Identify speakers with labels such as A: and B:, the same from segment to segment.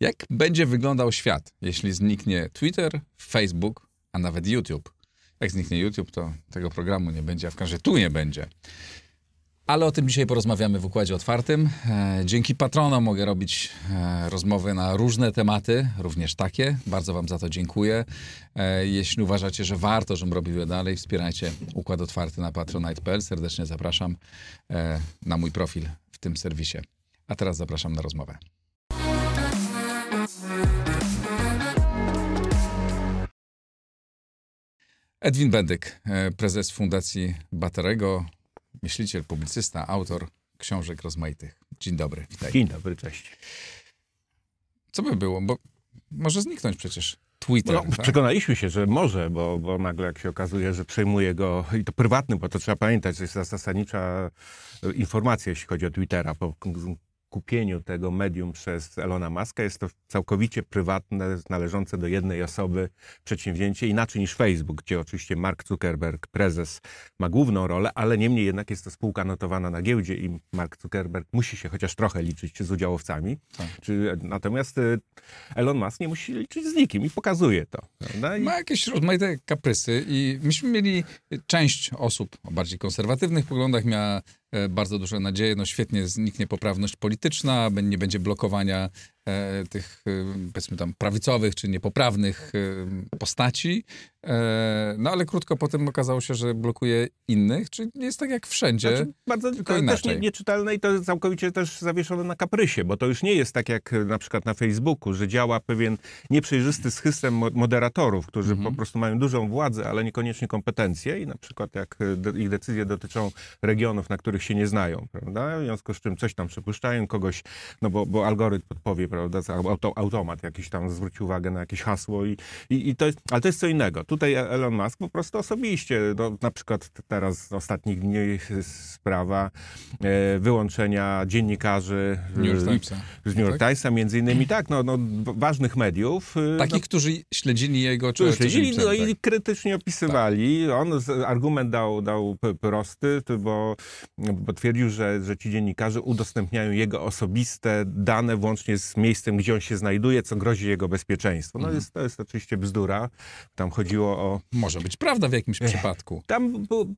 A: Jak będzie wyglądał świat, jeśli zniknie Twitter, Facebook, a nawet YouTube? Jak zniknie YouTube, to tego programu nie będzie, a w każdym razie tu nie będzie. Ale o tym dzisiaj porozmawiamy w Układzie Otwartym. E, dzięki patronom mogę robić e, rozmowy na różne tematy, również takie. Bardzo Wam za to dziękuję. E, jeśli uważacie, że warto, żebym robił je dalej, wspierajcie Układ Otwarty na patronite.pl. Serdecznie zapraszam na mój profil w tym serwisie. A teraz zapraszam na rozmowę. Edwin Bendyk, e, prezes Fundacji Baterego, myśliciel, publicysta, autor książek rozmaitych. Dzień dobry, witaj.
B: Dzień dobry, cześć.
A: Co by było, bo może zniknąć przecież Twitter,
B: No,
A: tak?
B: przekonaliśmy się, że może, bo, bo nagle jak się okazuje, że przejmuje go, i to prywatny, bo to trzeba pamiętać, to jest zasadnicza informacja, jeśli chodzi o Twittera, k- kupieniu tego medium przez Elona Muska jest to całkowicie prywatne, należące do jednej osoby przedsięwzięcie, inaczej niż Facebook, gdzie oczywiście Mark Zuckerberg, prezes, ma główną rolę, ale niemniej jednak jest to spółka notowana na giełdzie i Mark Zuckerberg musi się chociaż trochę liczyć z udziałowcami.
A: Tak.
B: Czy, natomiast e, Elon Musk nie musi liczyć z nikim i pokazuje to. I
A: Ma jakieś rozmaite kaprysy i myśmy mieli, część osób o bardziej konserwatywnych poglądach miała bardzo duże nadzieje, no świetnie zniknie poprawność polityczna, nie będzie blokowania e, tych, e, powiedzmy tam, prawicowych czy niepoprawnych e, postaci, e, no ale krótko potem okazało się, że blokuje innych, czyli jest tak jak wszędzie.
B: Znaczy, bardzo
A: tylko
B: też
A: inaczej.
B: nie, nieczytelne i to jest całkowicie też zawieszone na kaprysie, bo to już nie jest tak jak e, na przykład na Facebooku, że działa pewien nieprzejrzysty system mo- moderatorów, którzy
A: Mhm.
B: po prostu mają dużą władzę, ale niekoniecznie kompetencje i na przykład jak e, ich decyzje dotyczą regionów, na których się nie znają, prawda? W związku z czym coś tam przypuszczają, kogoś, no bo, bo algorytm podpowie, prawda, auto, automat jakiś tam zwróci uwagę na jakieś hasło i, i, i to jest, ale to jest co innego. Tutaj Elon Musk po prostu osobiście, no, na przykład teraz ostatnich dni sprawa e, wyłączenia dziennikarzy
A: New York
B: e,
A: Timesa.
B: z New York
A: tak?
B: Timesa, między innymi tak, no, no, ważnych mediów. e,
A: Takich, którzy śledzili jego, czy
B: no, śledzili, no
A: tak?
B: i krytycznie opisywali. On z, argument dał, dał prosty, bo, bo twierdził, że, że ci dziennikarze udostępniają jego osobiste dane włącznie z miejscem, gdzie on się znajduje, co grozi jego bezpieczeństwu. No
A: Mhm.
B: jest, to jest oczywiście bzdura. Tam chodziło o
A: Może być prawda w jakimś przypadku.
B: tam był,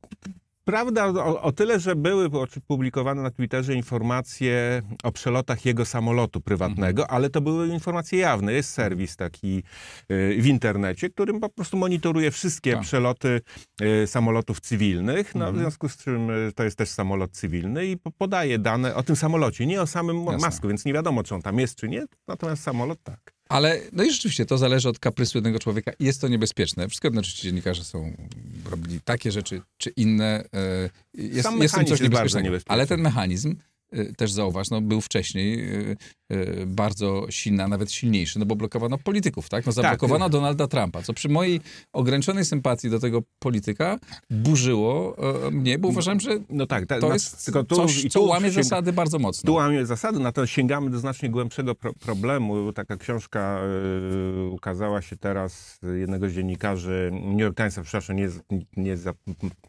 B: prawda o, o tyle, że były publikowane na Twitterze informacje o przelotach jego samolotu prywatnego, ale to były informacje jawne. Jest serwis taki y, w internecie, którym po prostu monitoruje wszystkie
A: Tak.
B: przeloty y, samolotów cywilnych. No,
A: Mhm.
B: W związku z czym y, to jest też samolot cywilny i po- podaje dane o tym samolocie, nie o samym
A: Jasne.
B: Masku, więc nie wiadomo, czy on tam jest, czy nie. Natomiast samolot tak.
A: Ale no i rzeczywiście to zależy od kaprysu jednego człowieka. Jest to niebezpieczne. Wszystko jedno, czy ci dziennikarze są, robili takie rzeczy, czy inne. e, Jest,
B: Sam
A: jest coś niebezpiecznego.
B: niebezpieczny.
A: Ale ten mechanizm, e, też zauważ, no, był wcześniej e, bardzo silny, a nawet silniejszy, no bo blokowano polityków, tak? No zablokowano Donalda Trumpa, co przy mojej ograniczonej sympatii do tego polityka burzyło e, mnie, bo uważam, że
B: No tak, ta-
A: to
B: na-
A: jest
B: tylko tu-
A: coś, co łamie zasady bardzo mocno.
B: Tu łamie zasady, natomiast sięgamy do znacznie głębszego pro problemu. Taka książka y, ukazała się teraz y, jednego z dziennikarzy New York Timesa, przepraszam, nie, nie, zap,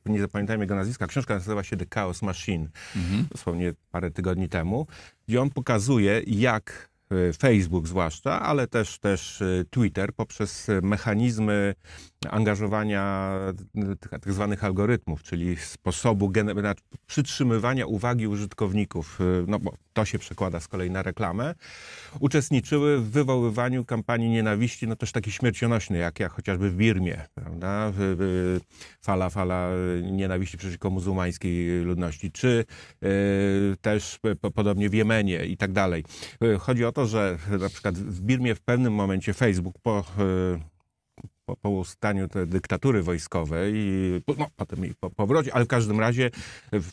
B: nie zapamiętałem jego nazwiska. Książka nazywa się The Chaos Machine,
A: Mhm.
B: dosłownie parę tygodni temu, gdzie on pokazuje, jak y, Facebook zwłaszcza, ale też, też y, Twitter poprzez y, mechanizmy angażowania tych zwanych algorytmów, czyli sposobu przytrzymywania uwagi użytkowników, y, no bo to się przekłada z kolei na reklamę, uczestniczyły w wywoływaniu kampanii nienawiści, no też takiej śmiercionośnej, jak, jak chociażby w Birmie, prawda? Fala, fala nienawiści przeciwko muzułmańskiej ludności, czy y, też podobnie w Jemenie i tak dalej. Y, Chodzi o to, że na przykład w Birmie w pewnym momencie Facebook po, po, po ustaniu tej dyktatury wojskowej, i no, potem i po powrocie, ale w każdym razie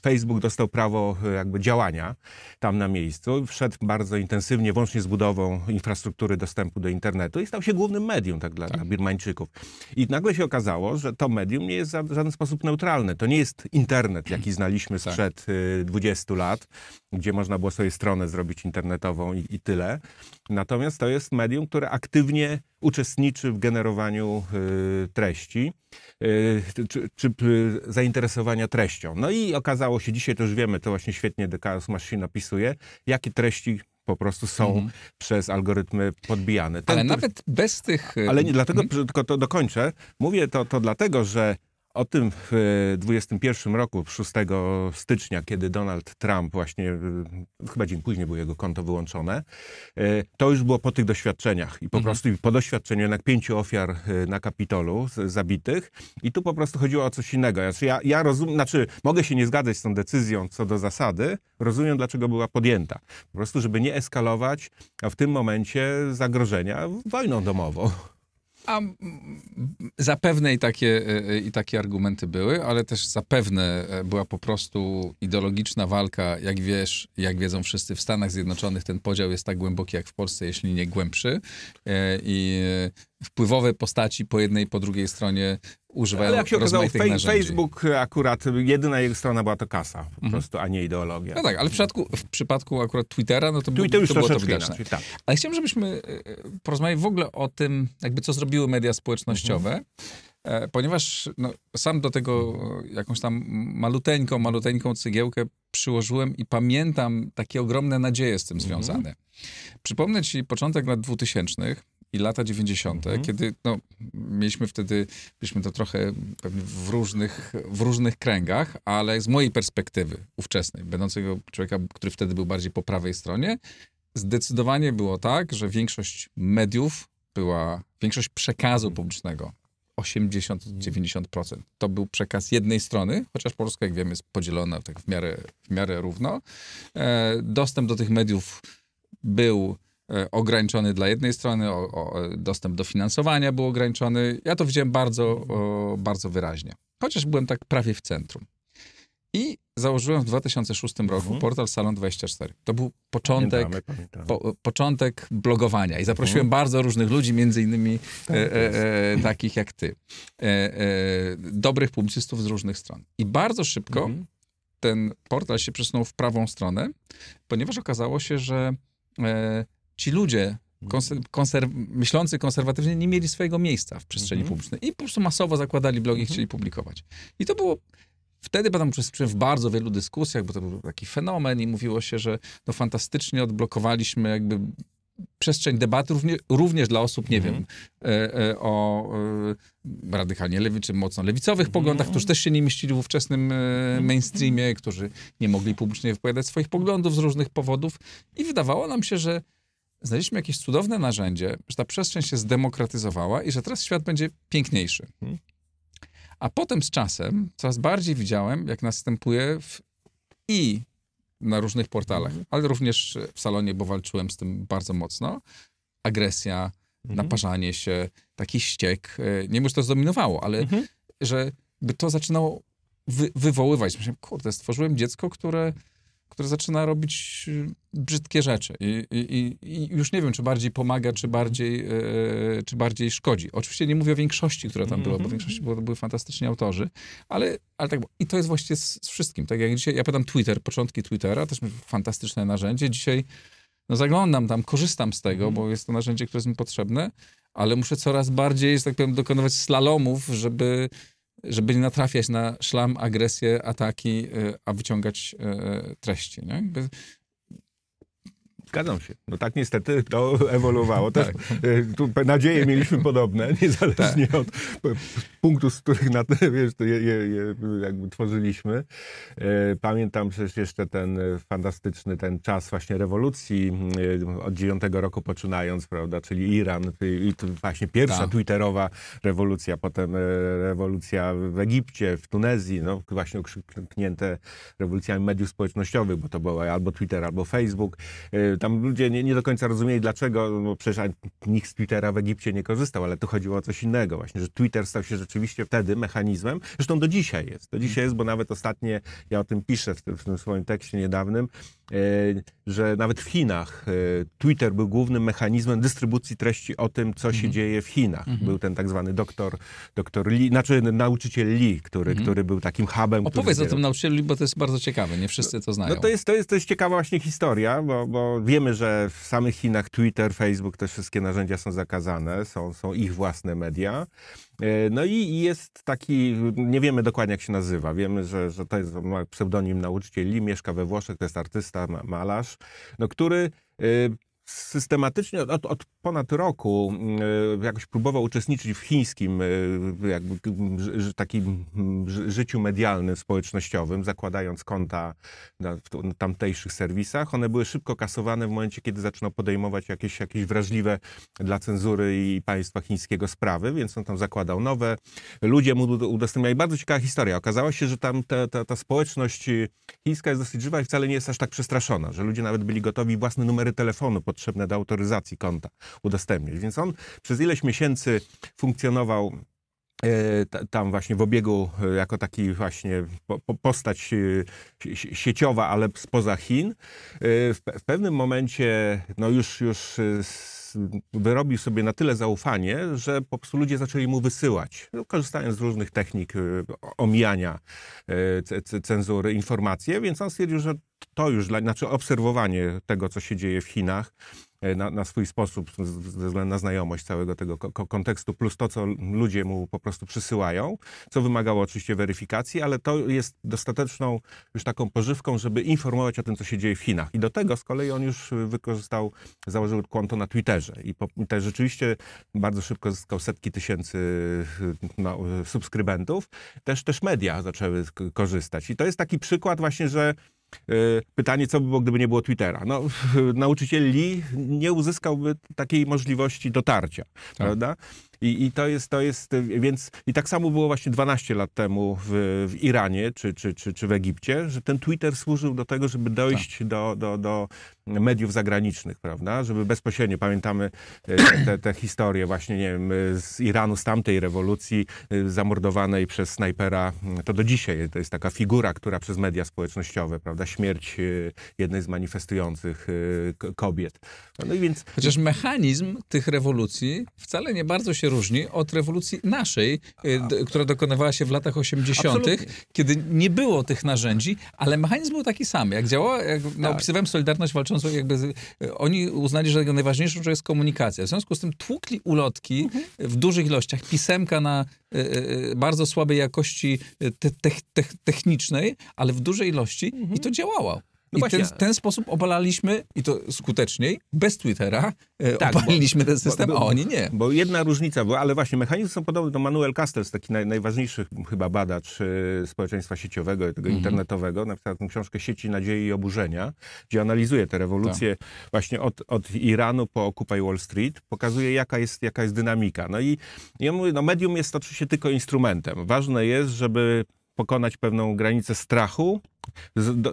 B: Facebook dostał prawo y, jakby działania tam na miejscu. Wszedł bardzo intensywnie, włącznie z budową infrastruktury dostępu do internetu i stał się głównym medium tak dla, dla Birmańczyków. I nagle się okazało, że to medium nie jest w żaden sposób neutralne. To nie jest internet, jaki znaliśmy
A: Tak.
B: sprzed y, 20 lat, gdzie można było sobie stronę zrobić internetową i, i tyle. Natomiast to jest medium, które aktywnie uczestniczy w generowaniu y, treści y, czy, czy y, zainteresowania treścią. No i okazało się, dzisiaj już wiemy, to właśnie świetnie Chaos Machine opisuje, jakie treści po prostu są
A: Mhm.
B: przez algorytmy podbijane. Ten,
A: Ale nawet bez tych...
B: ale nie dlatego, że tylko to dokończę. Mówię to, to dlatego, że o tym w e, 21 roku, 6 stycznia, kiedy Donald Trump właśnie, e, chyba dzień później było jego konto wyłączone, e, to już było po tych doświadczeniach i po
A: Mhm.
B: prostu po doświadczeniu jednak pięciu ofiar e, na Kapitolu zabitych i tu po prostu chodziło o coś innego. Znaczy ja, ja rozumiem, znaczy mogę się nie zgadzać z tą decyzją co do zasady, rozumiem dlaczego była podjęta. Po prostu, żeby nie eskalować a w tym momencie zagrożenia wojną domową.
A: A zapewne i takie, e, i takie argumenty były, ale też zapewne e, była po prostu ideologiczna walka, jak wiesz, jak wiedzą wszyscy w Stanach Zjednoczonych, ten podział jest tak głęboki jak w Polsce, jeśli nie głębszy. E, I e, wpływowe postaci po jednej i po drugiej stronie używają
B: Ale jak się okazało, fej-. Facebook akurat, jedyna jego strona była to kasa, po
A: Mhm.
B: prostu, a nie ideologia.
A: No tak, ale w przypadku, w przypadku akurat Twittera, no to,
B: Twitter już
A: to było to widoczne.
B: inaczej, tak.
A: Ale chciałem, żebyśmy e, porozmawiali w ogóle o tym, jakby co zrobiły media społecznościowe, e, ponieważ no, sam do tego e, jakąś tam maluteńką, maluteńką cygiełkę przyłożyłem i pamiętam takie ogromne nadzieje z tym związane. Przypomnę ci początek lat 2000 i lata 90., kiedy no, mieliśmy wtedy, byliśmy to trochę pewnie w różnych, w różnych kręgach, ale z mojej perspektywy ówczesnej, będącego człowieka, który wtedy był bardziej po prawej stronie, zdecydowanie było tak, że większość mediów była, większość przekazu publicznego, 80-90%, to był przekaz jednej strony, chociaż Polska, jak wiemy, jest podzielona tak w miarę, w miarę równo. E, dostęp do tych mediów był ograniczony dla jednej strony, o, o, dostęp do finansowania był ograniczony. Ja to widziałem bardzo, o, bardzo wyraźnie. Chociaż byłem tak prawie w centrum. I założyłem w 2006 roku
B: Mhm.
A: portal Salon 24. To był początek,
B: Pamiętamy, pamiętamy.
A: po, początek blogowania i zaprosiłem
B: Mhm.
A: bardzo różnych ludzi, między innymi
B: Tak
A: e, e, e, takich jak ty. E, e, dobrych publicystów z różnych stron. I bardzo szybko
B: Mhm.
A: ten portal się przesunął w prawą stronę, ponieważ okazało się, że e, ci ludzie konser, konser, myślący konserwatywnie nie mieli swojego miejsca w przestrzeni
B: Mhm.
A: publicznej i po prostu masowo zakładali blogi i chcieli publikować. I to było Wtedy pamiętam, uczestniczyłem w bardzo wielu dyskusjach, bo to był taki fenomen i mówiło się, że no fantastycznie odblokowaliśmy jakby przestrzeń debaty również, również dla osób, nie
B: Mhm.
A: wiem, e, e, o e, radykalnie lewy czy mocno lewicowych
B: Mhm.
A: poglądach, którzy też się nie mieścili w ówczesnym e, mainstreamie, którzy nie mogli publicznie wypowiadać swoich poglądów z różnych powodów. I wydawało nam się, że znaleźliśmy jakieś cudowne narzędzie, że ta przestrzeń się zdemokratyzowała i że teraz świat będzie piękniejszy.
B: Mhm.
A: A potem z czasem coraz bardziej widziałem, jak następuje w, i na różnych portalach, ale również w salonie, bo walczyłem z tym bardzo mocno, agresja, naparzanie się, taki ściek. e, Nie wiem, czy to zdominowało, ale
B: Mhm.
A: że by to zaczynało wy, wywoływać. Myślałem, kurde, stworzyłem dziecko, które, które zaczyna robić y, brzydkie rzeczy. I, i, i już nie wiem, czy bardziej pomaga, czy bardziej, e, czy bardziej szkodzi. Oczywiście nie mówię o większości, która tam była, bo w większości było, to były fantastyczni autorzy, ale, ale tak, było. i to jest właściwie z, z wszystkim. Tak jak dzisiaj, ja pytam Twitter, początki Twittera, też fantastyczne narzędzie. Dzisiaj no zaglądam tam, korzystam z tego, bo jest to narzędzie, które jest mi potrzebne, ale muszę coraz bardziej, że tak powiem, dokonywać slalomów, żeby, żeby nie natrafiać na szlam, agresję, ataki, y, a wyciągać y, treści. Nie?
B: Zgadzam się. No tak niestety to ewoluowało. Też
A: Tak.
B: e, tu nadzieje mieliśmy podobne, niezależnie od p- punktów, z których na wiesz, je, je, je jakby tworzyliśmy. E, Pamiętam przecież jeszcze ten fantastyczny ten czas właśnie rewolucji e, od dziewiątego roku poczynając, prawda, czyli Iran i właśnie pierwsza
A: Tak.
B: twitterowa rewolucja, potem rewolucja w Egipcie, w Tunezji, no właśnie okrzyknięte rewolucjami mediów społecznościowych, bo to było albo Twitter, albo Facebook. Tam ludzie nie, nie do końca rozumieli dlaczego, no przecież nikt z Twittera w Egipcie nie korzystał, ale tu chodziło o coś innego właśnie, że Twitter stał się rzeczywiście wtedy mechanizmem, zresztą do dzisiaj jest, do dzisiaj jest, bo nawet ostatnie, ja o tym piszę w tym, w tym swoim tekście niedawnym, e, że nawet w Chinach e, Twitter był głównym mechanizmem dystrybucji treści o tym, co się dzieje w Chinach. Był ten tak zwany doktor, doktor Lee, znaczy nauczyciel Lee, który, który był takim hubem. który
A: opowiedz o
B: zbierał-
A: tym nauczycielu, bo to jest bardzo ciekawe. Nie wszyscy to znają.
B: no to jest, to jest, to jest ciekawa właśnie historia, bo, bo wiemy, że w samych Chinach Twitter, Facebook, te wszystkie narzędzia są zakazane, są, są ich własne media. E, No i jest taki, nie wiemy dokładnie jak się nazywa, wiemy, że, że to jest pseudonim nauczyciel Lee, mieszka we Włoszech, to jest artysta, ma- malarz, no, który e, systematycznie od, od ponad roku e, jakoś próbował uczestniczyć w chińskim e, jakby, takim ży- życiu medialnym, społecznościowym, zakładając konta na, tamtejszych serwisach. One były szybko kasowane w momencie, kiedy zaczynał podejmować jakieś, jakieś wrażliwe dla cenzury i państwa chińskiego sprawy, więc on tam zakładał nowe. Ludzie mu ud- udostępniali. Bardzo ciekawa historia. Okazało się, że tam ta, ta, ta społeczność chińska jest dosyć żywa i wcale nie jest aż tak przestraszona, że ludzie nawet byli gotowi własne numery telefonu potrzebne do autoryzacji konta udostępniać. Więc on przez ileś miesięcy funkcjonował e, ta- tam właśnie w obiegu e, jako taki właśnie po- po- postać e, si- sieciowa, ale spoza Chin. W, pe- w pewnym momencie no już, już wyrobił sobie na tyle zaufanie, że po prostu ludzie zaczęli mu wysyłać, no, korzystając z różnych technik e, omijania ce- cenzury, informacje, więc on stwierdził, że to już, znaczy obserwowanie tego, co się dzieje w Chinach, na, na swój sposób, ze względu na znajomość całego tego ko- ko- kontekstu, plus to, co ludzie mu po prostu przysyłają, co wymagało oczywiście weryfikacji, ale to jest dostateczną już taką pożywką, żeby informować o tym, co się dzieje w Chinach. I do tego z kolei on już wykorzystał, założył konto na Twitterze i też rzeczywiście bardzo szybko zyskał setki tysięcy y, no, y, subskrybentów. Też, też media zaczęły korzystać. I to jest taki przykład właśnie, że Pytanie, co by było, gdyby nie było Twittera? No, nauczyciel Lee nie uzyskałby takiej możliwości dotarcia, prawda? I, I to jest, to jest, więc i tak samo było właśnie 12 lat temu w, w Iranie czy, czy, czy, czy w Egipcie, że ten Twitter służył do tego, żeby dojść do, do, do mediów zagranicznych, prawda? Żeby bezpośrednio, pamiętamy y, te, te, historie właśnie, nie wiem, z Iranu, z tamtej rewolucji y, zamordowanej przez snajpera, to do dzisiaj to jest taka figura, która przez media społecznościowe, prawda? Śmierć y, jednej z manifestujących kobiet. No i więc
A: Chociaż mechanizm tych rewolucji wcale nie bardzo się różni od rewolucji naszej, y, d- która dokonywała się w latach 80.,
B: Absolutnie.
A: kiedy nie było tych narzędzi, ale mechanizm był taki sam. Jak działała, jak
B: Tak.
A: opisywałem Solidarność walczącą, jakby z, y, oni uznali, że najważniejszą rzeczą jest komunikacja. W związku z tym tłukli ulotki
B: Mhm.
A: w dużych ilościach, pisemka na y, y, bardzo słabej jakości te, te, te, technicznej, ale w dużej ilości i to działało.
B: No
A: I
B: właśnie.
A: ten, ten sposób obalaliśmy, i to skuteczniej, bez Twittera, e,
B: Tak,
A: obaliliśmy ten system,
B: bo-
A: a oni nie.
B: Bo jedna różnica była, ale właśnie mechanizmy są podobne do Manuel Castells, taki naj, najważniejszy chyba badacz y, społeczeństwa sieciowego, tego
A: Mhm.
B: internetowego, napisał tę książkę Sieci Nadziei i Oburzenia, gdzie analizuje te rewolucje
A: Tak.
B: właśnie od, od Iranu po Occupy Wall Street, pokazuje jaka jest, jaka jest dynamika. No i no medium jest oczywiście tylko instrumentem. Ważne jest, żeby pokonać pewną granicę strachu,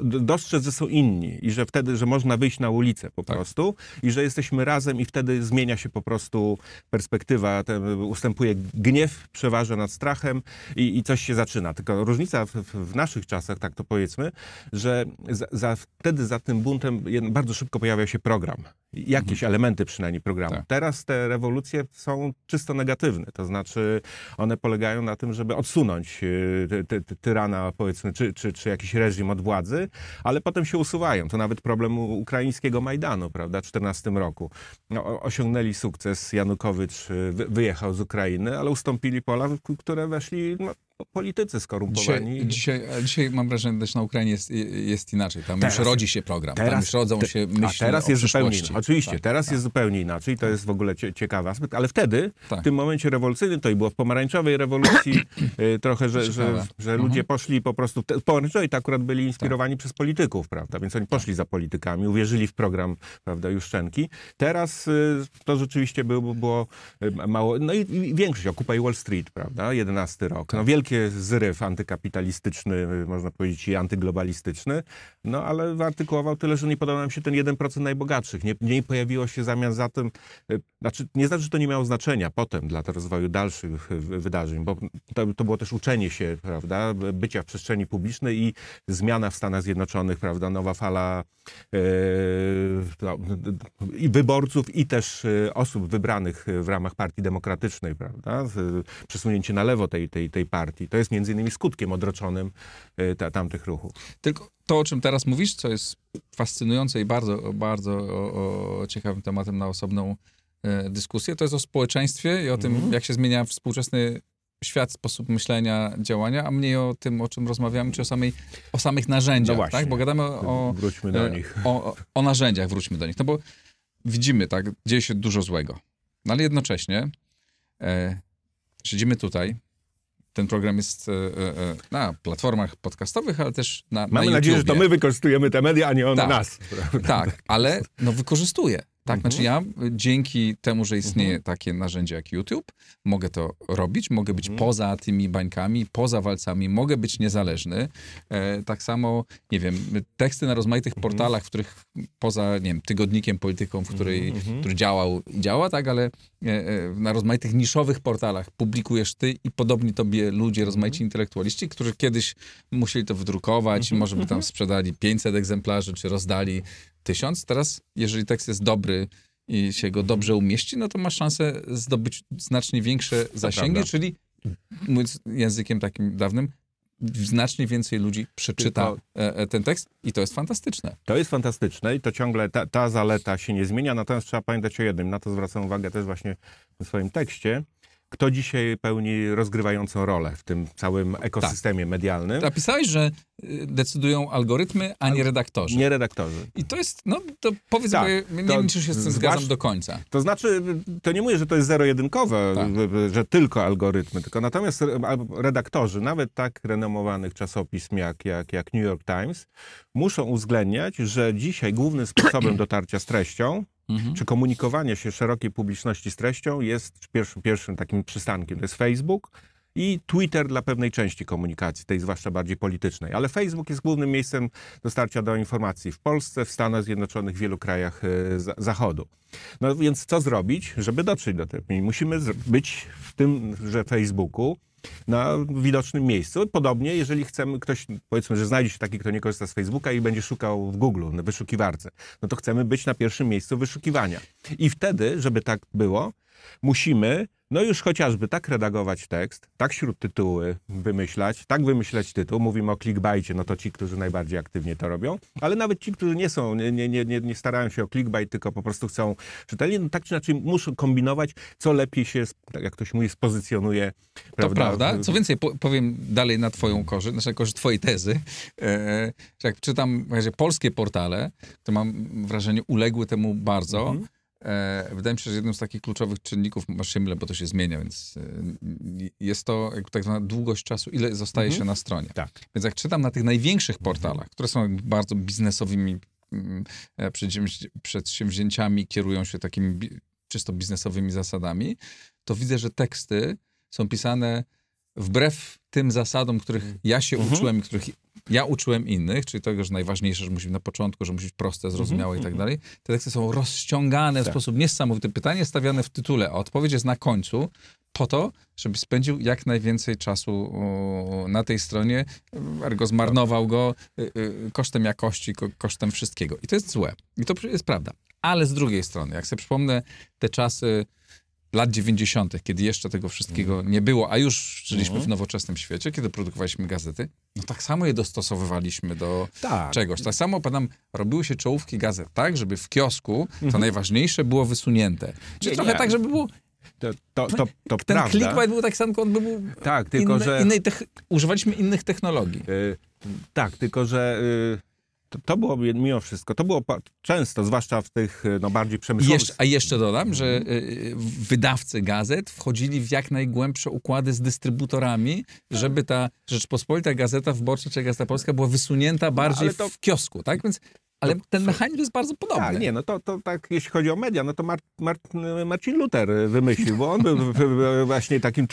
B: dostrzec, że są inni i że wtedy, że można wyjść na ulicę po
A: Tak.
B: prostu i że jesteśmy razem i wtedy zmienia się po prostu perspektywa, ten, ustępuje gniew, przeważa nad strachem i, i coś się zaczyna. Tylko różnica w, w, naszych czasach, tak to powiedzmy, że za, za, wtedy za tym buntem bardzo szybko pojawiał się program. Jakieś elementy przynajmniej programu.
A: Tak.
B: Teraz te rewolucje są czysto negatywne, to znaczy one polegają na tym, żeby odsunąć y, ty, ty, ty, tyrana, powiedzmy, czy, czy, czy jakiś reżim od władzy, ale potem się usuwają. To nawet problem ukraińskiego Majdanu, prawda, w 14 roku. No, osiągnęli sukces, Janukowycz y, wy, wyjechał z Ukrainy, ale ustąpili pola, które weszli no, politycy skorumpowani.
A: Dzisiaj, dzisiaj, dzisiaj mam wrażenie, że na Ukrainie jest, jest inaczej. Tam
B: Teraz-
A: już rodzi się program, tam już rodzą
B: te-
A: się myśli
B: A teraz jest zupełnie inaczej. Oczywiście,
A: Tak,
B: teraz
A: tak.
B: jest zupełnie inaczej. To jest w ogóle cie, ciekawy aspekt, ale wtedy,
A: Tak.
B: w tym momencie rewolucyjnym, to i było w pomarańczowej rewolucji y, trochę, że, że, że
A: Mhm.
B: ludzie poszli po prostu, w pomarańczowej to akurat byli inspirowani przez polityków, prawda, więc oni poszli za politykami, uwierzyli w program, prawda, Juszczenki. Teraz y, to rzeczywiście było, było mało, no i, większość, Occupy Wall Street, prawda, 11 rok. No wielkie zryw antykapitalistyczny, y, można powiedzieć i antyglobalistyczny, no ale wyartykułował tyle, że nie podobał nam się ten 1% najbogatszych. Nie, nie pojawiło się zamian za tym, y, znaczy nie znaczy, że to nie miało znaczenia potem dla rozwoju dalszych y, wydarzeń, bo to, to było też uczenie się, prawda, bycia w przestrzeni publicznej i zmiana w Stanach Zjednoczonych, prawda, nowa fala no, i wyborców, i też osób wybranych w ramach Partii Demokratycznej, prawda, przesunięcie na lewo tej, tej, tej partii. Partii. To jest między innymi skutkiem odroczonym y, ta, tamtych ruchów.
A: Tylko to, o czym teraz mówisz, co jest fascynujące i bardzo, bardzo o, o ciekawym tematem na osobną e, dyskusję, to jest o społeczeństwie i o
B: Mhm.
A: tym, jak się zmienia współczesny świat, sposób myślenia, działania, a mniej o tym, o czym rozmawiamy, czy o, samej, o samych narzędziach,
B: No właśnie.
A: tak? Bo gadamy o,
B: Wróćmy do
A: e,
B: nich.
A: O, o, o narzędziach, wróćmy do nich. No bo widzimy, tak, dzieje się dużo złego. No ale jednocześnie e, siedzimy tutaj. Ten program jest e, e, e, na platformach podcastowych, ale też na,
B: Mamy
A: na
B: nadzieję, że to my wykorzystujemy te media, a nie one
A: Tak.
B: nas.
A: Tak, ale no wykorzystuję. Tak,
B: Mhm.
A: znaczy ja y, dzięki temu, że istnieje takie narzędzie jak YouTube, mogę to robić, mogę być
B: Mhm.
A: poza tymi bańkami, poza walcami, mogę być niezależny. E, tak samo, nie wiem, teksty na rozmaitych
B: Mhm.
A: portalach, w których poza, nie wiem, tygodnikiem, polityką, w której,
B: Mhm.
A: który działał i działa, tak, ale e, e, na rozmaitych niszowych portalach publikujesz ty i podobni tobie ludzie, rozmaici intelektualiści, którzy kiedyś musieli to wydrukować może by tam sprzedali 500 egzemplarzy, czy rozdali tysiąc. Teraz, jeżeli tekst jest dobry i się go dobrze umieści, no to masz szansę zdobyć znacznie większe zasięgi, czyli mówiąc językiem takim dawnym, znacznie więcej ludzi przeczyta
B: Tylko-
A: e, e, ten tekst i to jest fantastyczne.
B: To jest fantastyczne i to ciągle ta, ta zaleta się nie zmienia, natomiast trzeba pamiętać o jednym, na to zwracam uwagę też właśnie w swoim tekście. Kto dzisiaj pełni rozgrywającą rolę w tym całym ekosystemie medialnym?
A: Napisałeś, że y, decydują algorytmy, a nie redaktorzy.
B: Nie redaktorzy.
A: I to jest, no to powiedz,
B: Tak,
A: bo nie wiem, czy się z tym zgadzam do końca.
B: To znaczy, to nie mówię, że to jest zero-jedynkowe,
A: Tak.
B: że tylko algorytmy, tylko natomiast re- redaktorzy, nawet tak renomowanych czasopism jak, jak, jak New York Times, muszą uwzględniać, że dzisiaj głównym sposobem dotarcia z treścią,
A: Mhm.
B: czy komunikowania się szerokiej publiczności z treścią jest pierwszym, pierwszym takim przystankiem. To jest Facebook i Twitter dla pewnej części komunikacji, tej zwłaszcza bardziej politycznej. Ale Facebook jest głównym miejscem dostarcia do informacji w Polsce, w Stanach Zjednoczonych, w wielu krajach e, za- Zachodu. No więc co zrobić, żeby dotrzeć do tego? Musimy być w tymże Facebooku na widocznym miejscu. Podobnie, jeżeli chcemy, ktoś, powiedzmy, że znajdzie się taki, kto nie korzysta z Facebooka i będzie szukał w Google, na wyszukiwarce, no to chcemy być na pierwszym miejscu wyszukiwania. I wtedy, żeby tak było, musimy, no już chociażby tak redagować tekst, tak śródtytuły wymyślać, tak wymyślać tytuł. Mówimy o clickbaicie, no to ci, którzy najbardziej aktywnie to robią, ale nawet ci, którzy nie są, nie, nie, nie, nie starają się o clickbait, tylko po prostu chcą czytelnie, no tak czy inaczej muszą kombinować, co lepiej się, tak jak ktoś mówi, spozycjonuje.
A: To prawda. Co więcej, po, powiem dalej na twoją korzyść, znaczy na korzyść twojej tezy, e, że jak czytam że polskie portale, to mam wrażenie, uległy temu bardzo.
B: Mhm.
A: E, wydaje mi się, że jednym z takich kluczowych czynników, masz się mylę, bo to się zmienia, więc e, jest to tak zwana długość czasu, ile zostaje
B: Mhm.
A: się na stronie.
B: Tak.
A: Więc jak czytam na tych największych portalach, które są bardzo biznesowymi mm, e, przedsięwzi- przedsięwzięciami, kierują się takimi czysto biznesowymi zasadami, to widzę, że teksty są pisane wbrew tym zasadom, których ja się
B: Mhm.
A: uczyłem i których ja uczyłem innych, czyli tego, że najważniejsze, że musi być na początku, że musi być proste, zrozumiałe i tak dalej. Te teksty są rozciągane w
B: Tak.
A: sposób niesamowity. Pytanie stawiane w tytule, a odpowiedź jest na końcu, po to, żeby spędził jak najwięcej czasu na tej stronie, ergo zmarnował go y, y, kosztem jakości, ko, kosztem wszystkiego. I to jest złe. I to jest prawda. Ale z drugiej strony, jak sobie przypomnę te czasy lat 90., kiedy jeszcze tego wszystkiego nie było, a już żyliśmy w nowoczesnym świecie, kiedy produkowaliśmy gazety, no tak samo je dostosowywaliśmy do
B: Tak.
A: czegoś. Tak samo, pamiętam, robiły się czołówki gazet tak, żeby w kiosku to najważniejsze było wysunięte. Czy
B: Nie,
A: trochę
B: nie.
A: tak, żeby było...
B: To, to, to, to
A: Ten
B: prawda.
A: clickbait był tak sam, on by był...
B: Tak, tylko
A: inne,
B: że...
A: innej tech... Używaliśmy innych technologii.
B: Y, tak, tylko że y, to, to było mimo wszystko, to było często, zwłaszcza w tych y, no, bardziej przemysłowych...
A: jeszcze, a jeszcze dodam, że y, wydawcy gazet wchodzili w jak najgłębsze układy z dystrybutorami, żeby ta Rzeczpospolita Gazeta Wyborcza czy Gazeta Polska była wysunięta bardziej
B: ale to-
A: w kiosku, tak? Więc, ale ten mechanizm jest bardzo podobny.
B: Tak, nie, no to, to tak, jeśli chodzi o media, no to Mar, Mar, Marcin Luther wymyślił, bo on był właśnie takim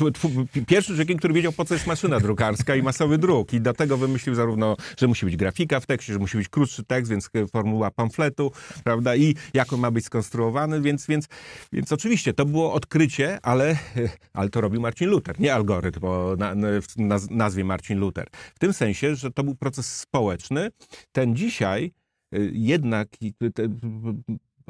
B: pierwszym człowiekiem, który wiedział, po co jest maszyna drukarska i masowy druk. I dlatego wymyślił zarówno, że musi być grafika w tekście, że musi być krótszy tekst, więc formuła pamfletu, prawda, i jak on ma być skonstruowany, więc, więc, więc oczywiście to było odkrycie, ale, ale to robił Marcin Luther, nie algorytm o na, nazwie Marcin Luther. W tym sensie, że to był proces społeczny. Ten dzisiaj jednak i te-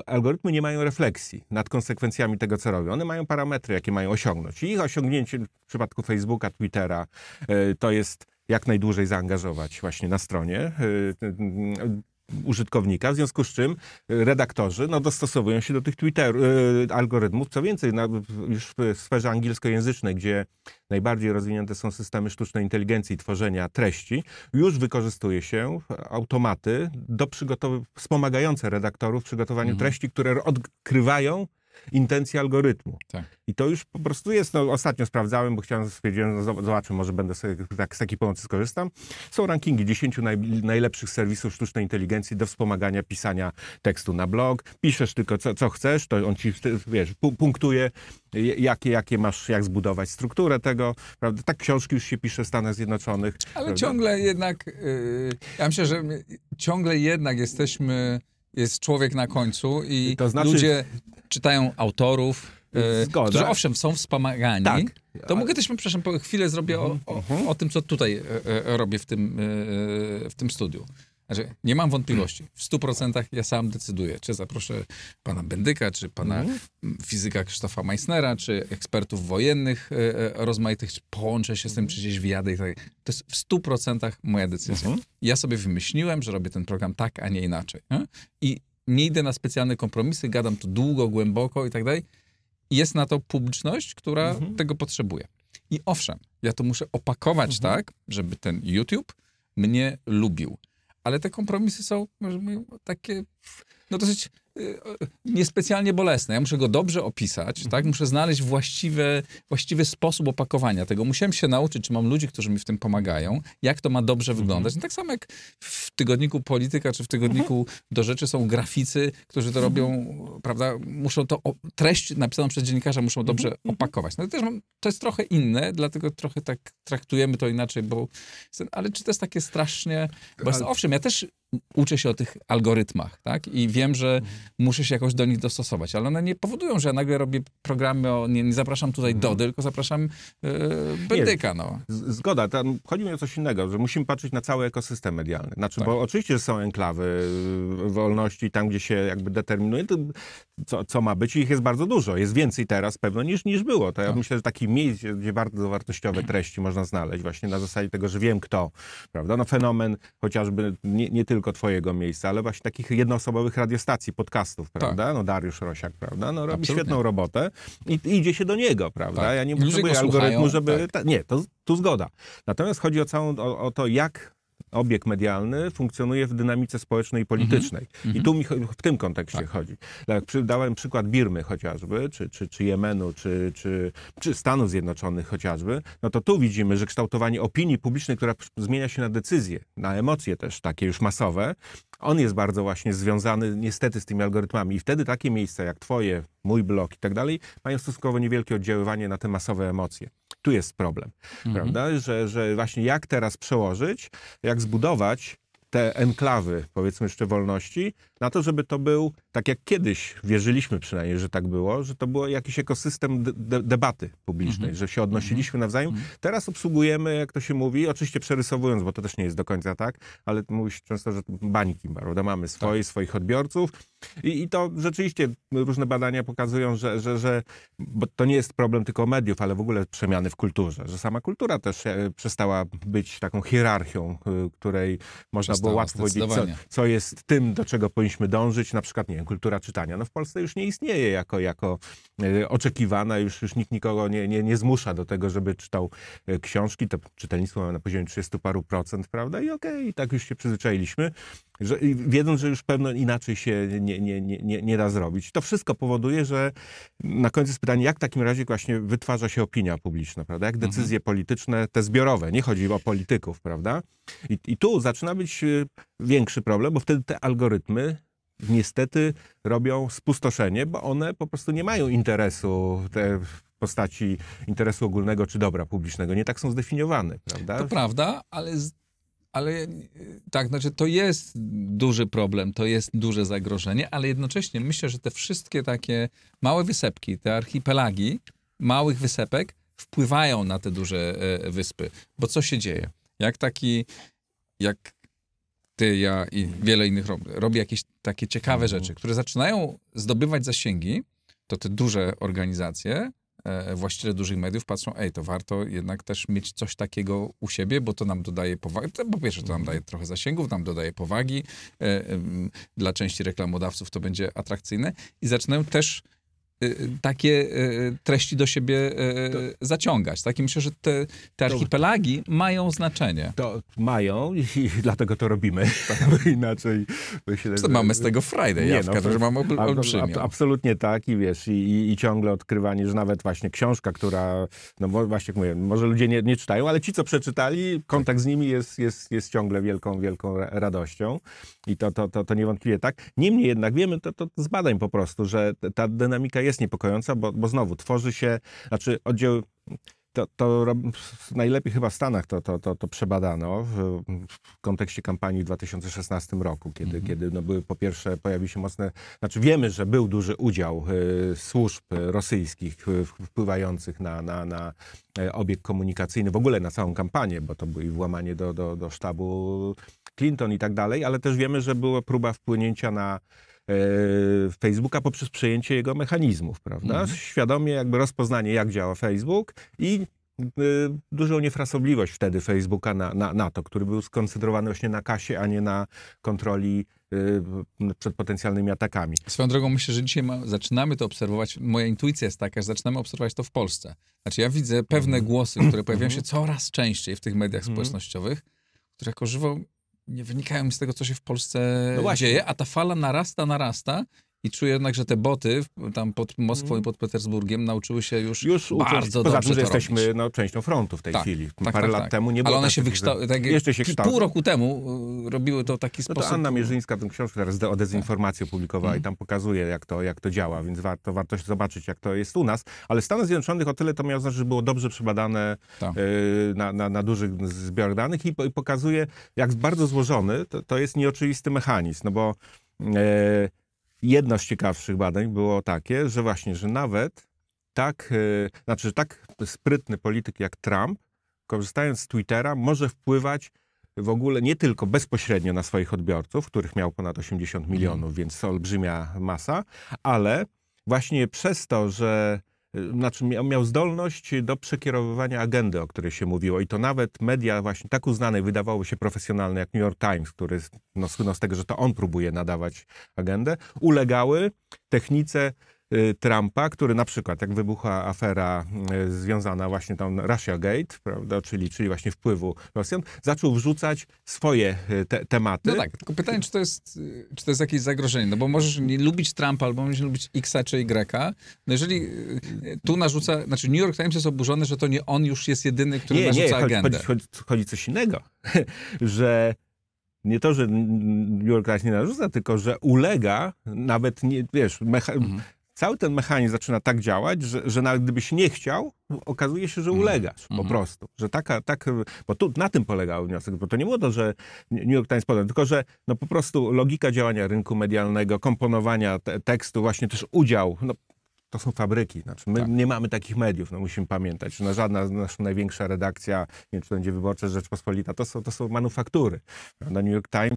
B: algorytmy nie mają refleksji nad konsekwencjami tego, co robią. One mają parametry, jakie mają osiągnąć. I ich osiągnięcie w przypadku Facebooka, Twittera y, to jest jak najdłużej zaangażować właśnie na stronie y, y, użytkownika, w związku z czym y, redaktorzy no, dostosowują się do tych Twitter, y, algorytmów. Co więcej, na, już w sferze angielskojęzycznej, gdzie najbardziej rozwinięte są systemy sztucznej inteligencji i tworzenia treści, już wykorzystuje się automaty do przygotow- wspomagające redaktorów w przygotowaniu
A: Mhm.
B: treści, które odkrywają intencje algorytmu.
A: Tak.
B: I to już po prostu jest, no ostatnio sprawdzałem, bo chciałem, stwierdziłem, no zob- zobaczę, może będę sobie tak, z takiej pomocy skorzystam. Są rankingi 10 naj, najlepszych serwisów sztucznej inteligencji do wspomagania pisania tekstu na blog. Piszesz tylko co, co chcesz, to on ci, wiesz, pu- punktuje, jakie, jakie masz, jak zbudować strukturę tego, prawda? Tak książki już się pisze w Stanach Zjednoczonych.
A: Ale
B: prawda?
A: ciągle jednak, yy, ja myślę, że my ciągle jednak jesteśmy, jest człowiek na końcu i
B: To znaczy-
A: ludzie czytają autorów, yy,
B: Zgoda.
A: którzy owszem są wspomagani.
B: Tak.
A: To mogę też, przepraszam, po chwilę zrobię o, o,
B: Mhm.
A: o tym, co tutaj e, e, robię w tym, e, w tym studiu. Znaczy, nie mam wątpliwości. W 100% ja sam decyduję, czy zaproszę pana Bendyka, czy pana
B: Mhm.
A: m, fizyka Krzysztofa Meissnera, czy ekspertów wojennych e, e, rozmaitych, czy połączę się z tym, czy gdzieś wyjadę i tak. To jest w 100% moja decyzja.
B: Mhm.
A: Ja sobie wymyśliłem, że robię ten program tak, a nie inaczej. Nie? I nie idę na specjalne kompromisy, gadam tu długo, głęboko i tak dalej. Jest na to publiczność, która
B: Mhm.
A: tego potrzebuje. I owszem, ja to muszę opakować
B: Mhm.
A: tak, żeby ten YouTube mnie lubił. Ale te kompromisy są może mówię, takie no dosyć niespecjalnie bolesne. Ja muszę go dobrze opisać,
B: Mhm.
A: tak? Muszę znaleźć właściwe, właściwy sposób opakowania tego. Musiałem się nauczyć, czy mam ludzi, którzy mi w tym pomagają, jak to ma dobrze
B: Mhm.
A: wyglądać. No tak samo jak w tygodniku Polityka, czy w tygodniku
B: Mhm.
A: Do Rzeczy są graficy, którzy to robią, prawda? Muszą to, o- treść napisaną przez dziennikarza muszą dobrze
B: Mhm.
A: opakować. No to też mam, to jest trochę inne, dlatego trochę tak traktujemy to inaczej, bo ale czy to jest takie strasznie, bo jest, owszem, ja też uczę się o tych algorytmach, tak? I wiem, że
B: Mhm.
A: muszę się jakoś do nich dostosować, ale one nie powodują, że ja nagle robię programy o, nie, nie zapraszam tutaj
B: Mhm.
A: Dody, tylko zapraszam e, Bendyka, no.
B: Zgoda, tam chodzi mi o coś innego, że musimy patrzeć na cały ekosystem medialny. Znaczy,
A: Tak.
B: bo oczywiście są enklawy y, wolności, tam gdzie się jakby determinuje, co, co ma być i ich jest bardzo dużo. Jest więcej teraz pewno niż, niż było. To ja
A: Tak.
B: myślę, że takich miejsc, gdzie- gdzie bardzo wartościowe treści można znaleźć właśnie na zasadzie tego, że wiem kto, prawda? No fenomen chociażby nie, nie tylko twojego miejsca, ale właśnie takich jednoosobowych radiostacji, podcastów, prawda? No Dariusz Rosiak, prawda? No robi
A: Tak. Absolutnie.
B: świetną robotę i, i idzie się do niego, prawda?
A: Tak.
B: Ja nie potrzebuję
A: go
B: algorytmu, żeby...
A: tak.
B: Ta, nie, to, tu zgoda. Natomiast chodzi o, całą, o, o to, jak obieg medialny funkcjonuje w dynamice społecznej i politycznej. I tu mi w tym kontekście
A: Tak.
B: chodzi. Jak przy- dałem przykład Birmy chociażby, czy, czy, czy Jemenu, czy, czy, czy Stanów Zjednoczonych chociażby, no to tu widzimy, że kształtowanie opinii publicznej, która zmienia się na decyzje, na emocje też takie już masowe, on jest bardzo właśnie związany niestety z tymi algorytmami. I wtedy takie miejsca jak twoje, mój blog i tak dalej, mają stosunkowo niewielkie oddziaływanie na te masowe emocje. Tu jest problem, prawda? Że, że właśnie jak teraz przełożyć, jak zbudować te enklawy, powiedzmy jeszcze wolności, na to, żeby to był, tak jak kiedyś wierzyliśmy przynajmniej, że tak było, że to było jakiś ekosystem de de debaty publicznej, że się odnosiliśmy nawzajem. Teraz obsługujemy, jak to się mówi, oczywiście przerysowując, bo to też nie jest do końca tak, ale mówi się często, że bańki, prawda? Mamy swoje, swoich odbiorców. I, i to rzeczywiście różne badania pokazują, że, że, że bo to nie jest problem tylko mediów, ale w ogóle przemiany w kulturze, że sama kultura też e, przestała być taką hierarchią, e, której można było
A: Przestała,
B: łatwo powiedzieć, co, co jest tym, do czego powinniśmy dążyć, na przykład, nie wiem, kultura czytania. No w Polsce już nie istnieje jako, jako e, oczekiwana, już, już nikt nikogo nie, nie, nie zmusza do tego, żeby czytał e, książki, to czytelnictwo mamy na poziomie 30 paru procent, prawda, i okej, i tak już się przyzwyczailiśmy, że, wiedząc, że już pewno inaczej się nie, nie, nie, nie, nie da zrobić. To wszystko powoduje, że na końcu jest pytanie, jak w takim razie właśnie wytwarza się opinia publiczna, prawda, jak decyzje polityczne, te zbiorowe, nie chodzi o polityków, prawda, i, i tu zaczyna być e, większy problem, bo wtedy te algorytmy niestety robią spustoszenie, bo one po prostu nie mają interesu te w postaci interesu ogólnego czy dobra publicznego. Nie tak są zdefiniowane, prawda?
A: To prawda, ale, z- ale e, tak, znaczy to jest duży problem, to jest duże zagrożenie, ale jednocześnie myślę, że te wszystkie takie małe wysepki, te archipelagi małych wysepek wpływają na te duże e, wyspy. Bo co się dzieje? Jak taki, jak ty, ja i wiele innych robi, robi jakieś takie ciekawe rzeczy, które zaczynają zdobywać zasięgi, to te duże organizacje, właściciele dużych mediów patrzą, ej, to warto jednak też mieć coś takiego u siebie, bo to nam dodaje powagi. Po pierwsze, to nam daje trochę zasięgów, nam dodaje powagi. E, Dla części reklamodawców to będzie atrakcyjne i zaczynają też e, takie e, treści do siebie e, zaciągać. Tak? I myślę, że te, te archipelagi mają znaczenie.
B: To mają i, dlatego to robimy, bo inaczej myślę,
A: To
B: że-
A: mamy z tego Friday.
B: Nie,
A: w
B: no,
A: każdym razie mam ol-
B: A-
A: olbrzymio.
B: a- Absolutnie tak i wiesz, i, i, i ciągle odkrywanie, że nawet właśnie książka, która, no właśnie jak mówię, może ludzie nie, nie czytają, ale ci, co przeczytali, kontakt z nimi jest, jest, jest ciągle wielką, wielką ra- radością i to, to, to, to niewątpliwie tak. Niemniej jednak wiemy to, to z badań po prostu, że ta dynamika jest niepokojąca, bo, bo znowu tworzy się, znaczy oddział to, to najlepiej chyba w Stanach to, to, to, to przebadano w, w kontekście kampanii w 2016 roku, kiedy, kiedy no były po pierwsze pojawiły się mocne, znaczy wiemy, że był duży udział y, służb rosyjskich y, wpływających na, na, na e, obieg komunikacyjny, w ogóle na całą kampanię, bo to było i włamanie do, do, do sztabu Clinton i tak dalej, ale też wiemy, że była próba wpłynięcia na Facebooka poprzez przejęcie jego mechanizmów, prawda? Świadomie jakby rozpoznanie, jak działa Facebook i y, dużą niefrasobliwość wtedy Facebooka na, na, na to, który był skoncentrowany właśnie na kasie, a nie na kontroli y, przed potencjalnymi atakami.
A: Swoją drogą myślę, że dzisiaj ma, zaczynamy to obserwować. Moja intuicja jest taka, że zaczynamy obserwować to w Polsce. Znaczy ja widzę pewne
B: Mhm.
A: głosy, które pojawiają się coraz częściej w tych mediach społecznościowych, które jako żywo nie wynikają z tego, co się w Polsce
B: No właśnie.
A: dzieje, a ta fala narasta, narasta i czuję jednak, że te boty tam pod Moskwą i pod Petersburgiem nauczyły się już,
B: Mhm. Już
A: bardzo
B: poza
A: dobrze
B: tym, że
A: to
B: jesteśmy
A: robić.
B: no, częścią frontu w tej
A: Tak,
B: chwili.
A: tak,
B: Parę
A: tak,
B: lat
A: tak.
B: temu nie było
A: Ale one się wykształciły, tak,
B: jeszcze się
A: pół
B: kształcą.
A: roku temu y, robiły to w taki
B: No
A: sposób.
B: to Anna Mierzyńska tę książkę teraz o dezinformacji opublikowała
A: Mhm.
B: i tam pokazuje, jak to, jak to działa, więc warto, warto się zobaczyć, jak to jest u nas. Ale w Stanach Zjednoczonych o tyle to miało znaczyć, że było dobrze przebadane
A: Tak.
B: y, na, na, na dużych zbiorach danych i, i pokazuje, jak bardzo złożony to, to jest nieoczywisty mechanizm, no bo e, jedno z ciekawszych badań było takie, że właśnie, że nawet tak, e, znaczy, że tak sprytny polityk jak Trump, korzystając z Twittera, może wpływać w ogóle nie tylko bezpośrednio na swoich odbiorców, których miał ponad 80 milionów, więc to olbrzymia masa, ale właśnie przez to, że znaczy miał, zdolność do przekierowywania agendy, o której się mówiło. I to nawet media właśnie tak uznane, wydawało się profesjonalne, jak New York Times, który no, słynął z tego, że to on próbuje nadawać agendę, ulegały technice y, Trumpa, który na przykład, jak wybuchła afera y, związana właśnie tam Russia Gate, prawda, czyli, czyli właśnie wpływu Rosjan, zaczął wrzucać swoje y, te, tematy.
A: No tak, tylko pytanie, czy to, jest, y, czy to jest jakieś zagrożenie, no bo możesz nie lubić Trumpa, albo możesz nie lubić Xa czy Y, no jeżeli y, tu narzuca, znaczy New York Times jest oburzony, że to nie on już jest jedyny, który
B: nie,
A: narzuca
B: nie, chodzi,
A: agendę.
B: chodzi, chodzi, chodzi coś innego, że nie to, że New York Times nie narzuca, tylko że ulega nawet, nie, wiesz, mecha-
A: Mhm.
B: Cały ten mechanizm zaczyna tak działać, że, że nawet gdybyś nie chciał, okazuje się, że
A: Mhm.
B: ulegasz po prostu. Że taka, tak, bo tu na tym polegał wniosek, bo to nie było to, że New York Times podał, tylko że no po prostu logika działania rynku medialnego, komponowania te, tekstu, właśnie też udział, no to są fabryki. Znaczy, my
A: Tak.
B: nie mamy takich mediów, no musimy pamiętać. No, żadna nasza największa redakcja, nie wiem, czy to będzie Wyborcza Rzeczpospolita, to są, to są manufaktury. Prawda? New York Times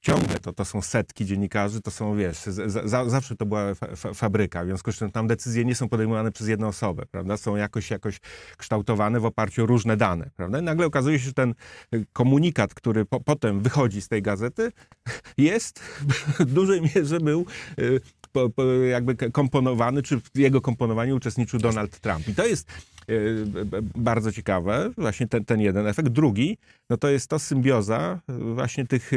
B: ciągle to, to są setki dziennikarzy, to są, wiesz, z, za, zawsze to była fa, fa, fabryka, w związku z czym tam decyzje nie są podejmowane przez jedną osobę, prawda? Są jakoś, jakoś kształtowane w oparciu o różne dane, prawda? I nagle okazuje się, że ten y, komunikat, który po, potem wychodzi z tej gazety, jest w dużej mierze był y, po, po, jakby komponowany, czy w jego komponowaniu uczestniczył Donald Trump. I to jest y, bardzo ciekawe, właśnie ten, ten jeden efekt. Drugi, no to jest to symbioza właśnie tych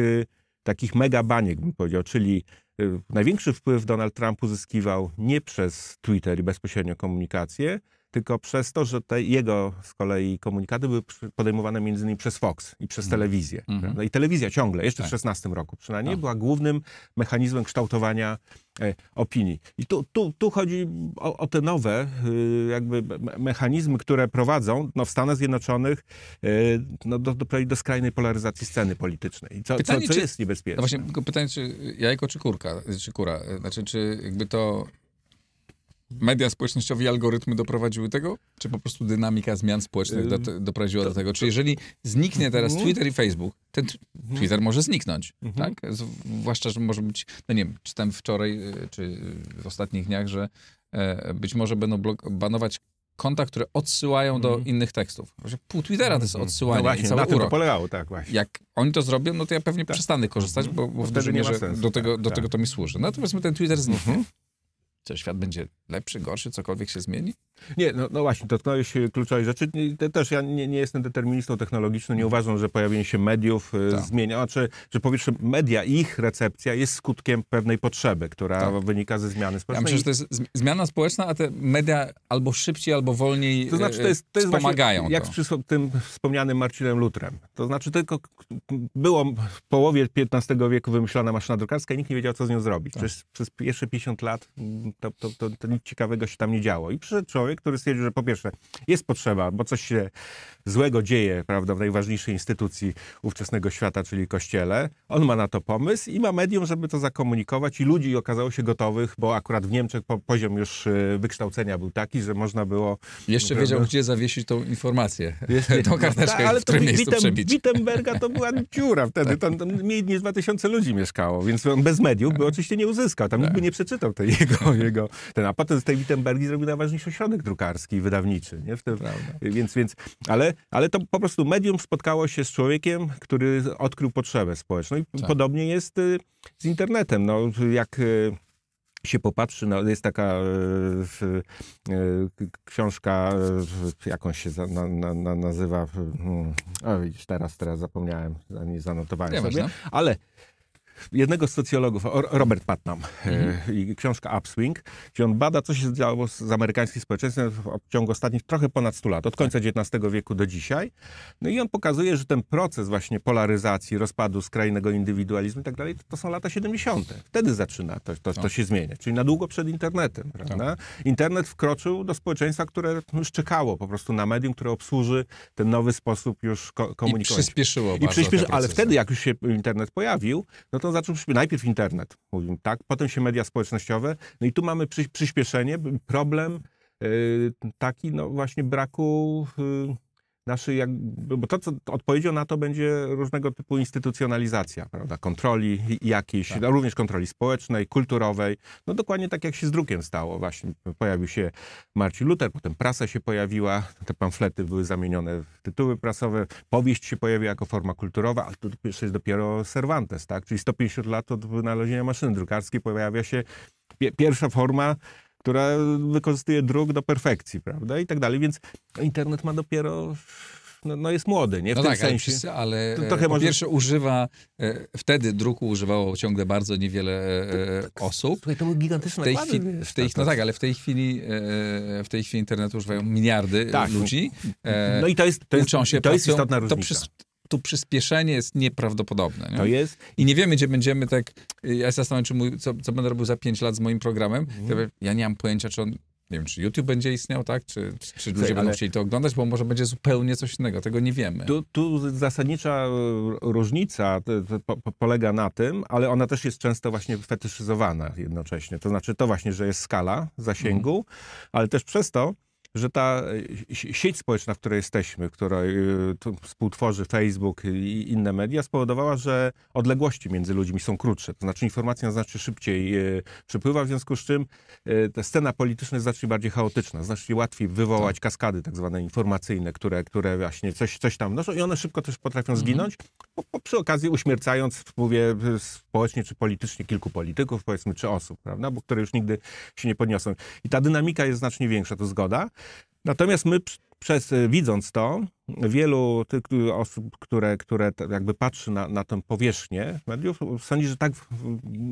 B: takich mega baniek, bym powiedział, czyli y, największy wpływ Donald Trump uzyskiwał nie przez Twitter i bezpośrednio komunikację, tylko przez to, że te jego z kolei komunikaty były podejmowane między innymi przez Fox i przez telewizję.
A: Mhm.
B: prawda? I telewizja ciągle, jeszcze
A: Tak.
B: w 16 roku przynajmniej,
A: Tak.
B: była głównym mechanizmem kształtowania e, opinii. I tu, tu, tu chodzi o, o te nowe y, jakby me- mechanizmy, które prowadzą no, w Stanach Zjednoczonych y, no, do, do, do skrajnej polaryzacji sceny politycznej. Co,
A: Pytanie,
B: co, co
A: czy-
B: jest niebezpieczne.
A: No właśnie, tylko pytanie, czy jajko, czy kurka, czy kura? Znaczy, czy jakby to media społecznościowe i algorytmy doprowadziły tego? Czy po prostu dynamika zmian społecznych do, doprowadziła do tego? Czy jeżeli zniknie teraz
B: Mhm.
A: Twitter i Facebook, ten t- Twitter może zniknąć,
B: Mhm.
A: tak? Zwłaszcza, że może być, no nie wiem, czytałem wczoraj, y, czy w ostatnich dniach, że e, być może będą blok- banować konta, które odsyłają do innych tekstów. Pół Twittera to jest odsyłanie
B: Mhm. No właśnie,
A: i cały
B: na tym to polegało, tak właśnie.
A: Jak oni to zrobią, no to ja pewnie
B: Tak.
A: przestanę korzystać, bo, bo w
B: Wtedy
A: dużej mierze
B: sensu,
A: do, tego,
B: tak,
A: do
B: tak.
A: tego to mi służy. No to powiedzmy, ten Twitter zniknie.
B: Mhm.
A: Co, świat będzie lepszy, gorszy, cokolwiek się zmieni?
B: Nie, no, no właśnie, dotknąłeś e, kluczowej rzeczy. Też ja nie, nie jestem deterministą technologicznym, nie uważam, że pojawienie się mediów e,
A: Tak.
B: zmienia. Znaczy, że po pierwsze media ich recepcja jest skutkiem pewnej potrzeby, która
A: Tak.
B: wynika ze zmiany
A: Ja
B: społecznej.
A: myślę, że to jest zmiana społeczna, a te media albo szybciej, albo wolniej
B: To znaczy, to
A: e,
B: jest, to jest
A: wspomagają
B: właśnie, jak
A: to.
B: z tym wspomnianym Marcinem Lutrem. To znaczy, tylko było w połowie XV wieku wymyślona maszyna drukarska i nikt nie wiedział, co z nią zrobić.
A: Tak.
B: Przez, przez pierwsze 50 lat to, to, to, to nic ciekawego się tam nie działo. I przyszedł człowiek, który stwierdził, że po pierwsze jest potrzeba, bo coś się złego dzieje, prawda, w najważniejszej instytucji ówczesnego świata, czyli kościele. On ma na to pomysł i ma medium, żeby to zakomunikować i ludzi okazało się gotowych, bo akurat w Niemczech po, poziom już e, wykształcenia był taki, że można było
A: Jeszcze
B: Prawda?
A: wiedział, gdzie zawiesić tą informację,
B: Jest-
A: tą karteczkę,
B: Tak, ale
A: w którym
B: to
A: miejscu przebić.
B: Wittenberga to była dziura wtedy. Tam, tam mniej niż 2000 ludzi mieszkało, więc on bez mediów by oczywiście nie uzyskał. Tam nikt by nie przeczytał tej jego, jego ten, a potem z tej Wittenbergi zrobił najważniejszy ośrodek drukarski wydawniczy. Nie? W tym,
A: Prawda.
B: więc, więc, ale, ale to po prostu medium spotkało się z człowiekiem, który odkrył potrzebę społeczną. I
A: Tak.
B: podobnie jest y, z internetem. No, jak y, się popatrzy, no, jest taka e, e, k- książka, e, jak on się za, na, na, na, nazywa, hmm, o widzisz, teraz, teraz zapomniałem, nie zanotowałem
A: Nie
B: sobie,
A: ważne.
B: ale jednego z socjologów, Robert Putnam, e, i książka Upswing, gdzie on bada, co się działo z, amerykańskim społeczeństwem w ciągu ostatnich trochę ponad 100 lat, od końca XIX wieku do dzisiaj. No i on pokazuje, że ten proces właśnie polaryzacji, rozpadu skrajnego indywidualizmu i tak dalej, to, są lata 70. Wtedy zaczyna to, to, to
A: Tak.
B: się zmieniać, czyli na długo przed internetem, prawda? Internet wkroczył do społeczeństwa, które już czekało po prostu na medium, które obsłuży ten nowy sposób już ko-
A: I
B: komunikowania.
A: przyspieszyło
B: I
A: bardzo
B: przyspieszy,
A: te
B: ale wtedy, jak już się internet pojawił, no to zaczął. Najpierw internet, mówimy tak, potem się media społecznościowe. No i tu mamy przy, przyspieszenie, problem y, taki, no właśnie braku y, naszej, jak, bo to, co odpowiedzią na to będzie różnego typu instytucjonalizacja, prawda, kontroli jakiejś,
A: Tak.
B: no, również kontroli społecznej, kulturowej. No dokładnie tak, jak się z drukiem stało. Właśnie pojawił się Marcin Luther, potem prasa się pojawiła, te pamflety były zamienione w tytuły prasowe, powieść się pojawiła jako forma kulturowa, ale to jeszcze jest dopiero Cervantes, tak? Czyli 150 lat od wynalezienia maszyny drukarskiej pojawia się pie- pierwsza forma, która wykorzystuje druk do perfekcji, prawda? I tak dalej, więc internet ma dopiero, no, no jest młody, nie? W
A: No
B: tym
A: tak, ale,
B: sensie.
A: wszyscy, ale
B: To
A: e,
B: trochę
A: po
B: może-
A: pierwsze używa, e, wtedy druku używało ciągle bardzo niewiele e, osób.
B: Słuchaj, to były gigantyczne
A: W tej
B: nakłady,
A: chwili, w tej,
B: to-
A: no tak, ale w tej chwili, e, w tej chwili internetu używają miliardy
B: Tak.
A: ludzi. E,
B: No i to jest, to jest,
A: uczą się,
B: to jest
A: pracują.
B: istotna
A: to,
B: różnica.
A: Tu przyspieszenie jest nieprawdopodobne. Nie?
B: To jest,
A: I nie wiemy, gdzie będziemy tak. Ja się zastanawiam, czy mój, co, co będę robił za 5 lat z moim programem.
B: Mhm.
A: To Ja nie mam pojęcia, czy on. Nie wiem, czy YouTube będzie istniał, tak? Czy, czy, ludzie będą chcieli to oglądać, bo może będzie zupełnie coś innego. Tego nie wiemy.
B: Tu, tu zasadnicza e, różnica to, to po, po, polega na tym, ale ona też jest często właśnie fetyszyzowana jednocześnie. To znaczy to właśnie, że jest skala zasięgu, ale też przez to, że ta e, si- sieć społeczna, w której jesteśmy, która e, współtworzy Facebook i inne media, spowodowała, że odległości między ludźmi są krótsze. To znaczy informacja znacznie szybciej e, przepływa, w związku z czym ta scena polityczna jest znacznie bardziej chaotyczna. Znacznie łatwiej wywołać kaskady tak zwane informacyjne, które, które właśnie coś, coś tam noszą i one szybko też potrafią zginąć, po, po, przy okazji uśmiercając, mówię, społecznie czy politycznie kilku polityków, powiedzmy, czy osób, prawda, bo które już nigdy się nie podniosą. I ta dynamika jest znacznie większa, to zgoda. Natomiast my pr- przez, e, widząc to, wielu tych któ- osób, które, które jakby patrzy na, na tę powierzchnię mediów, sądzi, że tak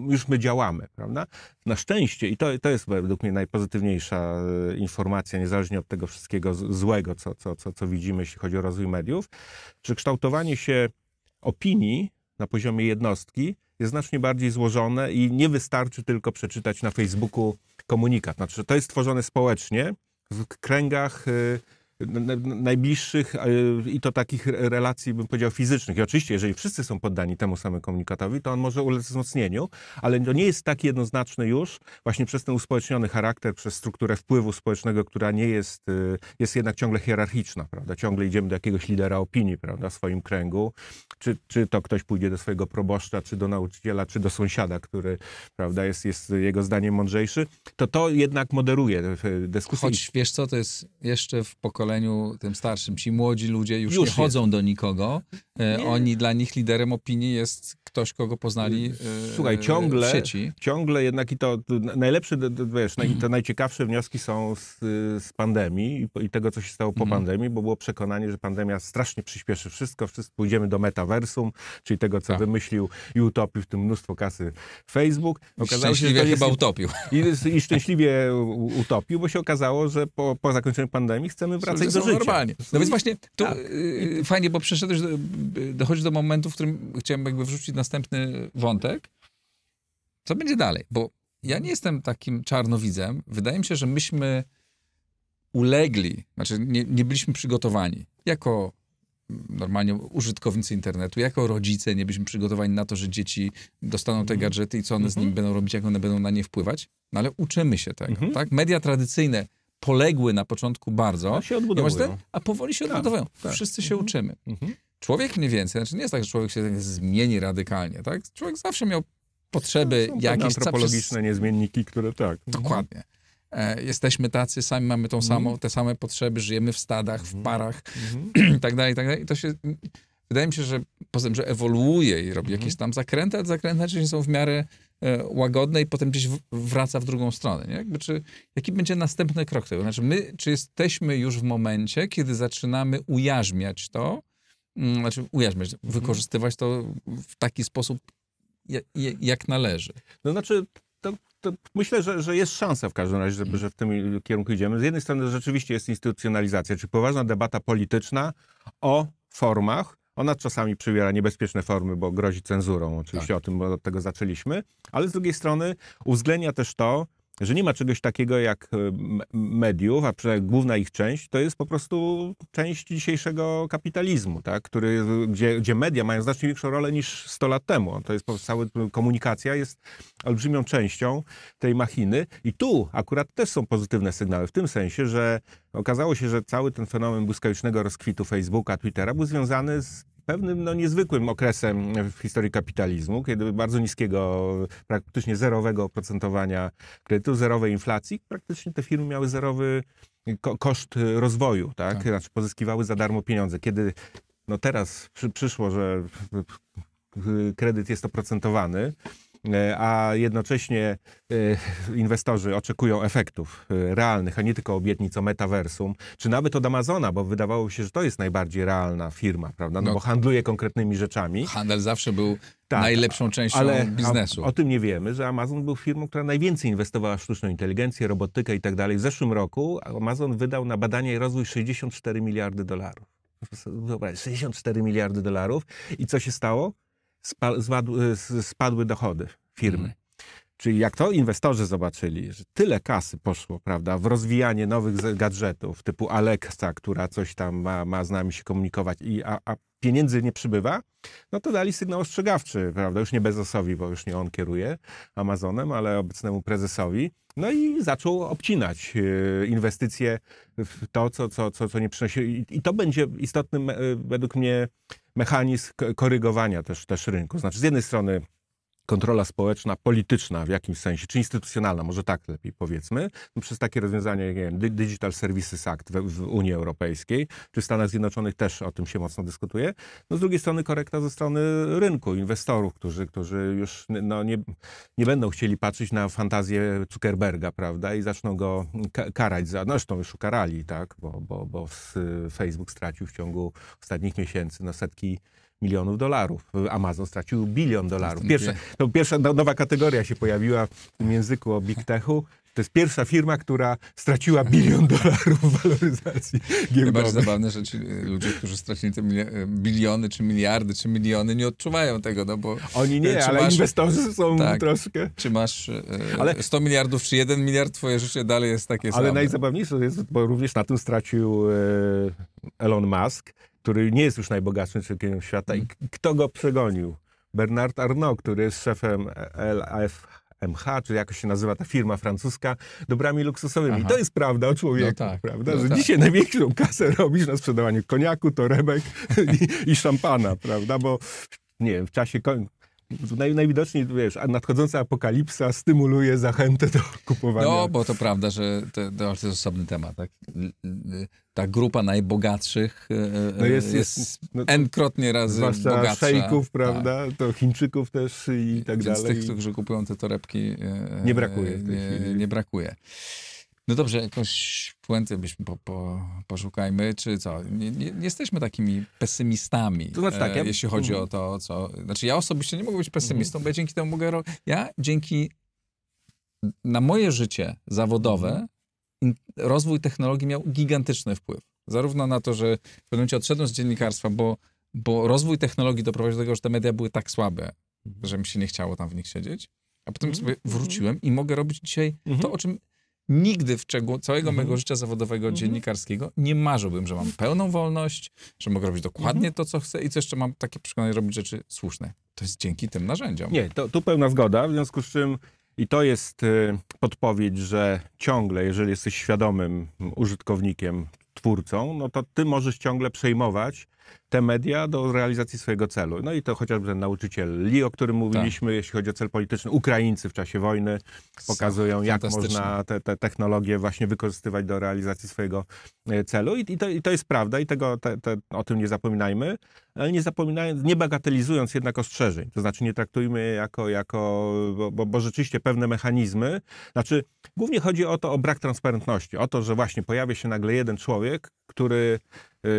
B: już my działamy, prawda? Na szczęście, i to, to jest według mnie najpozytywniejsza e, informacja, niezależnie od tego wszystkiego złego, co, co, co, co widzimy, jeśli chodzi o rozwój mediów, że kształtowanie się opinii na poziomie jednostki jest znacznie bardziej złożone i nie wystarczy tylko przeczytać na Facebooku komunikat. Znaczy, to jest tworzone społecznie w kręgach y, najbliższych e, i to takich re- relacji, bym powiedział, fizycznych. I oczywiście, jeżeli wszyscy są poddani temu samemu komunikatowi, to on może ulec wzmocnieniu, ale to nie jest tak jednoznaczne już, właśnie przez ten uspołeczniony charakter, przez strukturę wpływu społecznego, która nie jest, e, jest jednak ciągle hierarchiczna, prawda? Ciągle idziemy do jakiegoś lidera opinii, prawda, w swoim kręgu. Czy, czy to ktoś pójdzie do swojego proboszcza, czy do nauczyciela, czy do sąsiada, który, prawda, jest, jest jego zdaniem mądrzejszy, to to jednak moderuje e, dyskusję.
A: Choć wiesz co, to jest jeszcze w pokoleniu tym starszym. Ci młodzi ludzie już,
B: Już
A: nie chodzą do nikogo. E,
B: Nie.
A: Oni, dla nich liderem opinii jest ktoś, kogo poznali e,
B: Słuchaj, ciągle,
A: w sieci.
B: ciągle jednak i to najlepsze, wiesz, naj- te najciekawsze wnioski są z, z pandemii i, i tego, co się stało po
A: Mhm.
B: pandemii, bo było przekonanie, że pandemia strasznie przyspieszy wszystko, wszystko pójdziemy do metaversum, czyli tego, co
A: Tak.
B: wymyślił i utopił w tym mnóstwo kasy Facebook.
A: Szczęśliwie
B: to
A: chyba
B: jest,
A: utopił.
B: i, i szczęśliwie utopił, bo się okazało, że po, po zakończeniu pandemii chcemy wracać do życia.
A: normalnie. No więc właśnie to
B: Tak.
A: y, fajnie, bo przeszedłeś, do, dochodzi do momentu, w którym chciałem jakby wrzucić następny wątek. Co będzie dalej? Bo ja nie jestem takim czarnowidzem. Wydaje mi się, że myśmy ulegli, znaczy nie, nie byliśmy przygotowani jako normalnie użytkownicy internetu, jako rodzice nie byliśmy przygotowani na to, że dzieci dostaną te gadżety i co one z nimi będą robić, jak one będą na nie wpływać. No ale uczymy się tego,
B: Mhm.
A: tak? Media tradycyjne poległy na początku bardzo,
B: No, się odbudowują.
A: a powoli się
B: Tak,
A: odbudowują.
B: tak.
A: Wszyscy się uczymy.
B: Mhm.
A: Człowiek mniej więcej, znaczy nie jest tak, że człowiek się zmieni radykalnie, tak? Człowiek zawsze miał potrzeby
B: Są pewne
A: jakieś...
B: antropologiczne niezmienniki, które tak.
A: Dokładnie. E, jesteśmy tacy, sami mamy tą samą, te same potrzeby, żyjemy w stadach, w parach
B: Mhm.
A: i tak dalej, i tak dalej. I to się, wydaje mi się, że poza tym, że ewoluuje i robi jakieś tam zakręty, ale zakręty najczęściej są w miarę e, łagodne i potem gdzieś w, wraca w drugą stronę. Nie? Jakby, czy, jaki będzie następny krok tego? Znaczy my, czy jesteśmy już w momencie, kiedy zaczynamy ujarzmiać to, mm, znaczy ujarzmiać, wykorzystywać to w taki sposób, jak, należy.
B: No znaczy, to, to myślę, że, że jest szansa w każdym razie, żeby, że w tym kierunku idziemy. Z jednej strony rzeczywiście jest instytucjonalizacja, czyli poważna debata polityczna o formach. Ona czasami przybiera niebezpieczne formy, bo grozi cenzurą. Oczywiście o tym, bo od tego zaczęliśmy. Ale z drugiej strony uwzględnia też to, że nie ma czegoś takiego jak e, mediów, a przynajmniej główna ich część, to jest po prostu część dzisiejszego kapitalizmu, tak? Który, gdzie, gdzie media mają znacznie większą rolę niż 100 lat temu. To jest cała komunikacja jest olbrzymią częścią tej machiny. I tu akurat też są pozytywne sygnały, w tym sensie, że okazało się, że cały ten fenomen błyskawicznego rozkwitu Facebooka, Twittera był związany z pewnym no, niezwykłym okresem w historii kapitalizmu, kiedy bardzo niskiego, praktycznie zerowego oprocentowania kredytu, zerowej inflacji, praktycznie te firmy miały zerowy ko- koszt rozwoju, tak?
A: Tak.
B: Znaczy pozyskiwały za darmo pieniądze. Kiedy no teraz przy, przyszło, że kredyt jest oprocentowany, a jednocześnie e, inwestorzy oczekują efektów e, realnych, a nie tylko obietnic o metaversum, czy nawet od Amazona, bo wydawało się, że to jest najbardziej realna firma, prawda? No,
A: No.
B: bo handluje konkretnymi rzeczami.
A: Handel zawsze był
B: Tak,
A: najlepszą częścią
B: Ale
A: biznesu.
B: O, o tym nie wiemy, że Amazon był firmą, która najwięcej inwestowała w sztuczną inteligencję, robotykę i tak dalej. W zeszłym roku Amazon wydał na badania i rozwój 64 miliardy dolarów. Wyobraź, 64 miliardy dolarów. I co się stało? S- spadły dochody firmy. Czyli jak to inwestorzy zobaczyli, że tyle kasy poszło, prawda, w rozwijanie nowych gadżetów typu Alexa, która coś tam ma, ma z nami się komunikować, i, a, a pieniędzy nie przybywa, no to dali sygnał ostrzegawczy, prawda, już nie Bezosowi, bo już nie on kieruje Amazonem, ale obecnemu prezesowi. No i zaczął obcinać e, inwestycje w to, co, co, co, co nie przynosi. I, to będzie istotny, e, według mnie, mechanizm korygowania też, też rynku. Znaczy, z jednej strony kontrola społeczna, polityczna w jakimś sensie, czy instytucjonalna, może tak lepiej powiedzmy, no przez takie rozwiązania jak Digital Services Act w, w Unii Europejskiej, czy w Stanach Zjednoczonych też o tym się mocno dyskutuje. No z drugiej strony korekta ze strony rynku, inwestorów, którzy, którzy już no, nie, nie będą chcieli patrzeć na fantazję Zuckerberga, prawda, i zaczną go ka- karać za, no zresztą już ukarali, tak, bo, bo, bo Facebook stracił w ciągu ostatnich miesięcy no, setki milionów dolarów. Amazon stracił bilion dolarów. Pierwsza,
A: pie-
B: to pierwsza no, nowa kategoria się pojawiła w tym języku o Big Techu, to jest pierwsza firma, która straciła bilion dolarów w waloryzacji
A: Najbardziej
B: giełdowej.
A: zabawne, że ci y, ludzie, którzy stracili te y, biliony, czy miliardy, czy miliony, nie odczuwają tego, no bo
B: Oni nie,
A: Czy
B: ale
A: masz-
B: inwestorzy są
A: Tak.
B: troszkę...
A: czy masz y,
B: Ale-
A: 100 miliardów, czy 1 miliard, twoje życie dalej jest takie
B: Ale
A: same.
B: najzabawniejsze jest, bo również na tym stracił e, Elon Musk, który nie jest już najbogatszym człowiekiem świata. I k- kto go przegonił? Bernard Arnault, który jest szefem LFMH, czy jakoś się nazywa ta firma francuska, dobrami luksusowymi.
A: Aha.
B: To jest prawda o człowieku,
A: No tak,
B: prawda?
A: no
B: Że
A: tak.
B: dzisiaj największą kasę robisz na sprzedawaniu koniaku, torebek i, i szampana, prawda? Bo nie wiem, w czasie. Naj, najwidoczniej, wiesz, nadchodząca apokalipsa stymuluje zachętę do kupowania.
A: No, bo to prawda, że to, to jest osobny temat. Tak? Ta grupa najbogatszych y,
B: No
A: y,
B: jest-
A: jest,
B: jest- no-
A: n-krotnie razy
B: Zwłaszcza
A: bogatsza.
B: szejków,
A: Tak.
B: prawda? To Chińczyków też i tak
A: Więc
B: dalej.
A: tych, którzy kupują te torebki, e,
B: Nie brakuje
A: nie, nie brakuje. No dobrze, jakąś puentę byśmy po, po, poszukajmy, czy co? Nie, nie, nie jesteśmy takimi pesymistami,
B: To znaczy tak,
A: e,
B: ja-
A: jeśli chodzi
B: Mhm.
A: o to, co... Znaczy ja osobiście nie mogę być pesymistą, bo ja dzięki temu mogę... ro- Ja dzięki... Na moje życie zawodowe
B: Mhm.
A: in, rozwój technologii miał gigantyczny wpływ. Zarówno na to, że w pewnym momencie odszedłem z dziennikarstwa, bo, bo rozwój technologii doprowadził do tego, że te media były tak słabe,
B: Mhm.
A: że mi się nie chciało tam w nich siedzieć. A potem
B: Mhm,
A: sobie
B: mhm.
A: wróciłem i mogę robić dzisiaj
B: Mhm.
A: to, o czym nigdy w ciągu całego
B: Mhm.
A: mojego życia zawodowego,
B: Mhm.
A: dziennikarskiego nie marzyłbym, że mam pełną wolność, że mogę robić dokładnie
B: Mhm.
A: to, co chcę i co jeszcze mam takie przekonanie robić rzeczy słuszne. To jest dzięki tym narzędziom.
B: Nie, to, tu pełna zgoda, w związku z czym i to jest y, podpowiedź, że ciągle, jeżeli jesteś świadomym użytkownikiem, twórcą, no to ty możesz ciągle przejmować te media do realizacji swojego celu. No i to chociażby ten nauczyciel Lee, o którym mówiliśmy, jeśli chodzi o cel polityczny. Ukraińcy w czasie wojny pokazują, jak można te, te technologie właśnie wykorzystywać do realizacji swojego e, celu. I, i, to, i to jest prawda i tego, te, te, o tym nie zapominajmy, ale nie zapominając, nie bagatelizując jednak ostrzeżeń. To znaczy nie traktujmy jako, jako bo, bo, bo rzeczywiście pewne mechanizmy, znaczy głównie chodzi o to, o brak transparentności, o to, że właśnie pojawia się nagle jeden człowiek, który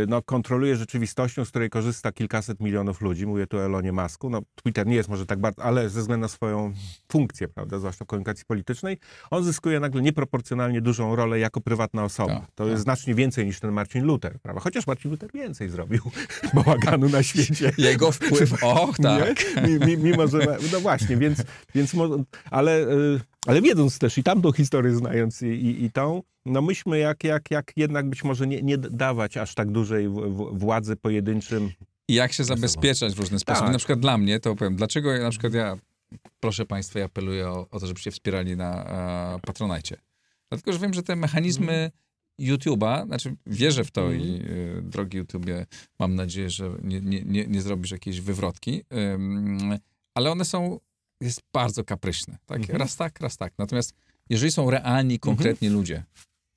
B: no, kontroluje rzeczywistością, z której korzysta kilkaset milionów ludzi. Mówię tu o Elonie Masku. No, Twitter nie jest może tak bardzo, ale ze względu na swoją funkcję, prawda, zwłaszcza w komunikacji politycznej, on zyskuje nagle nieproporcjonalnie dużą rolę jako prywatna osoba.
A: Tak,
B: to
A: tak.
B: jest znacznie więcej niż ten Marcin Luther, prawda? Chociaż Marcin Luther więcej zrobił bałaganu na świecie.
A: Jego wpływ, och tak.
B: Nie? Mi- mi- Mimo, że. No właśnie, więc. więc ale, y, ale wiedząc też i tamtą historię znając i, i, i tą, no myśmy jak, jak, jak jednak być może nie, nie dawać aż tak dużej w, w, władzy pojedynczym.
A: I jak się zabezpieczać w różny sposób.
B: Tak.
A: Na przykład dla mnie, to powiem, dlaczego ja, na przykład ja, proszę Państwa, ja apeluję o, o to, żebyście wspierali na e, Patronajcie. Dlatego, że wiem, że te mechanizmy YouTube'a, znaczy wierzę w to i e, drogi YouTubie, mam nadzieję, że nie, nie, nie, nie zrobisz jakiejś wywrotki, Ym, ale one są, jest bardzo kapryśne. Tak?
B: Mhm.
A: Raz tak, raz tak. Natomiast jeżeli są realni, konkretni ludzie,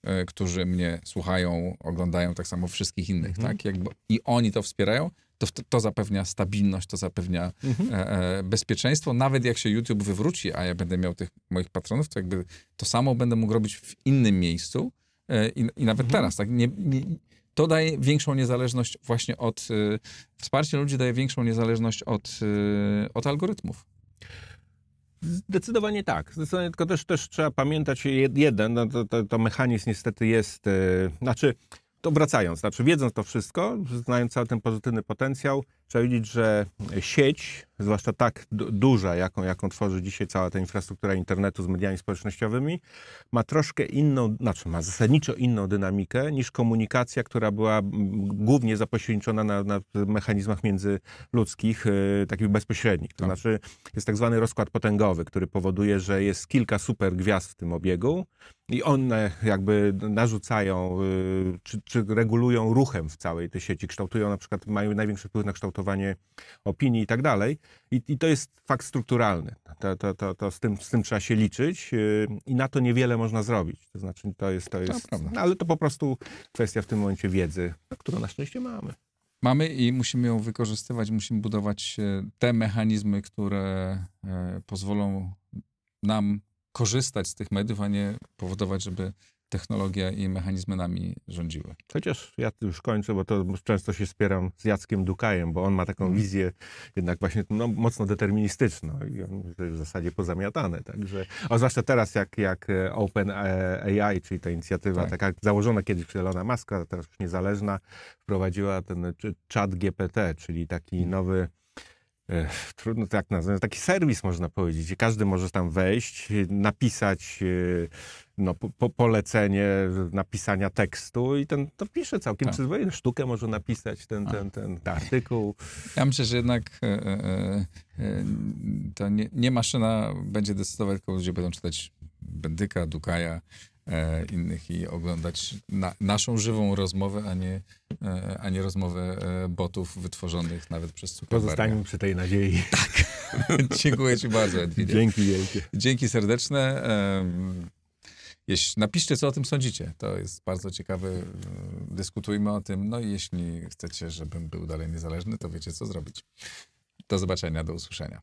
A: e, którzy mnie słuchają, oglądają tak samo wszystkich innych,
B: Mhm.
A: tak? Jakby, I oni to wspierają, to, to zapewnia stabilność, to zapewnia
B: Mhm.
A: e, e, bezpieczeństwo. Nawet jak się YouTube wywróci, a ja będę miał tych moich patronów, to jakby to samo będę mógł robić w innym miejscu e, i, i nawet
B: Mhm.
A: teraz. Tak? Nie, nie, to daje większą niezależność właśnie od... E, wsparcie ludzi daje większą niezależność od, e, od algorytmów.
B: Zdecydowanie tak. Zdecydowanie, tylko też, też trzeba pamiętać jed- jeden, no to, to, to mechanizm niestety jest, e, znaczy, to wracając, znaczy wiedząc to wszystko, znając cały ten pozytywny potencjał, trzeba wiedzieć, że sieć, zwłaszcza tak du- duża, jaką, jaką tworzy dzisiaj cała ta infrastruktura internetu z mediami społecznościowymi, ma troszkę inną, znaczy ma zasadniczo inną dynamikę niż komunikacja, która była głównie zapośredniczona na, na mechanizmach międzyludzkich, e, takich bezpośrednich. To
A: Tak.
B: znaczy jest tak zwany rozkład potęgowy, który powoduje, że jest kilka super gwiazd w tym obiegu i one jakby narzucają, y, czy, czy regulują ruchem w całej tej sieci, kształtują na przykład, mają największy wpływ na kształtowanie opinii i tak dalej. I, to jest fakt strukturalny. To, to, to, to z, tym, z tym trzeba się liczyć y, i na to niewiele można zrobić. To znaczy to jest, to jest, no, ale to po prostu kwestia w tym momencie wiedzy, którą na szczęście mamy.
A: Mamy i musimy ją wykorzystywać, musimy budować e, te mechanizmy, które e, pozwolą nam korzystać z tych mediów, a nie powodować, żeby technologia i mechanizmy nami rządziły.
B: Chociaż ja już kończę, bo to często się spieram z Jackiem Dukajem, bo on ma taką
A: Mhm.
B: wizję jednak właśnie no, mocno deterministyczną i on w zasadzie pozamiatane. Także, a zwłaszcza teraz jak, jak e, Open AI, czyli ta inicjatywa
A: Tak.
B: taka założona kiedyś przez Elona Muska, teraz już niezależna, wprowadziła ten czy- chat GPT, czyli taki
A: Mhm.
B: nowy e, Trudno to jak nazwać, taki serwis można powiedzieć. Każdy może tam wejść, napisać e, no, po, po, polecenie napisania tekstu i ten to pisze całkiem
A: Tak.
B: przyzwoicie. Sztukę może napisać, ten, ten, ten, ten artykuł.
A: Ja myślę, że jednak e, e, e, to nie, nie maszyna będzie decydować, tylko ludzie będą czytać Bendyka, Dukaja, innych i oglądać na, naszą żywą rozmowę, a nie, e, a nie rozmowę e, botów wytworzonych nawet przez Zuckerberga.
B: Pozostańmy przy tej nadziei.
A: Dziękuję ci bardzo, Edwinie.
B: Dzięki wielkie.
A: Dzięki serdeczne. Jeśli, napiszcie, co o tym sądzicie. To jest bardzo ciekawe. e, Dyskutujmy o tym. No i jeśli chcecie, żebym był dalej niezależny, to wiecie, co zrobić. Do zobaczenia, do usłyszenia.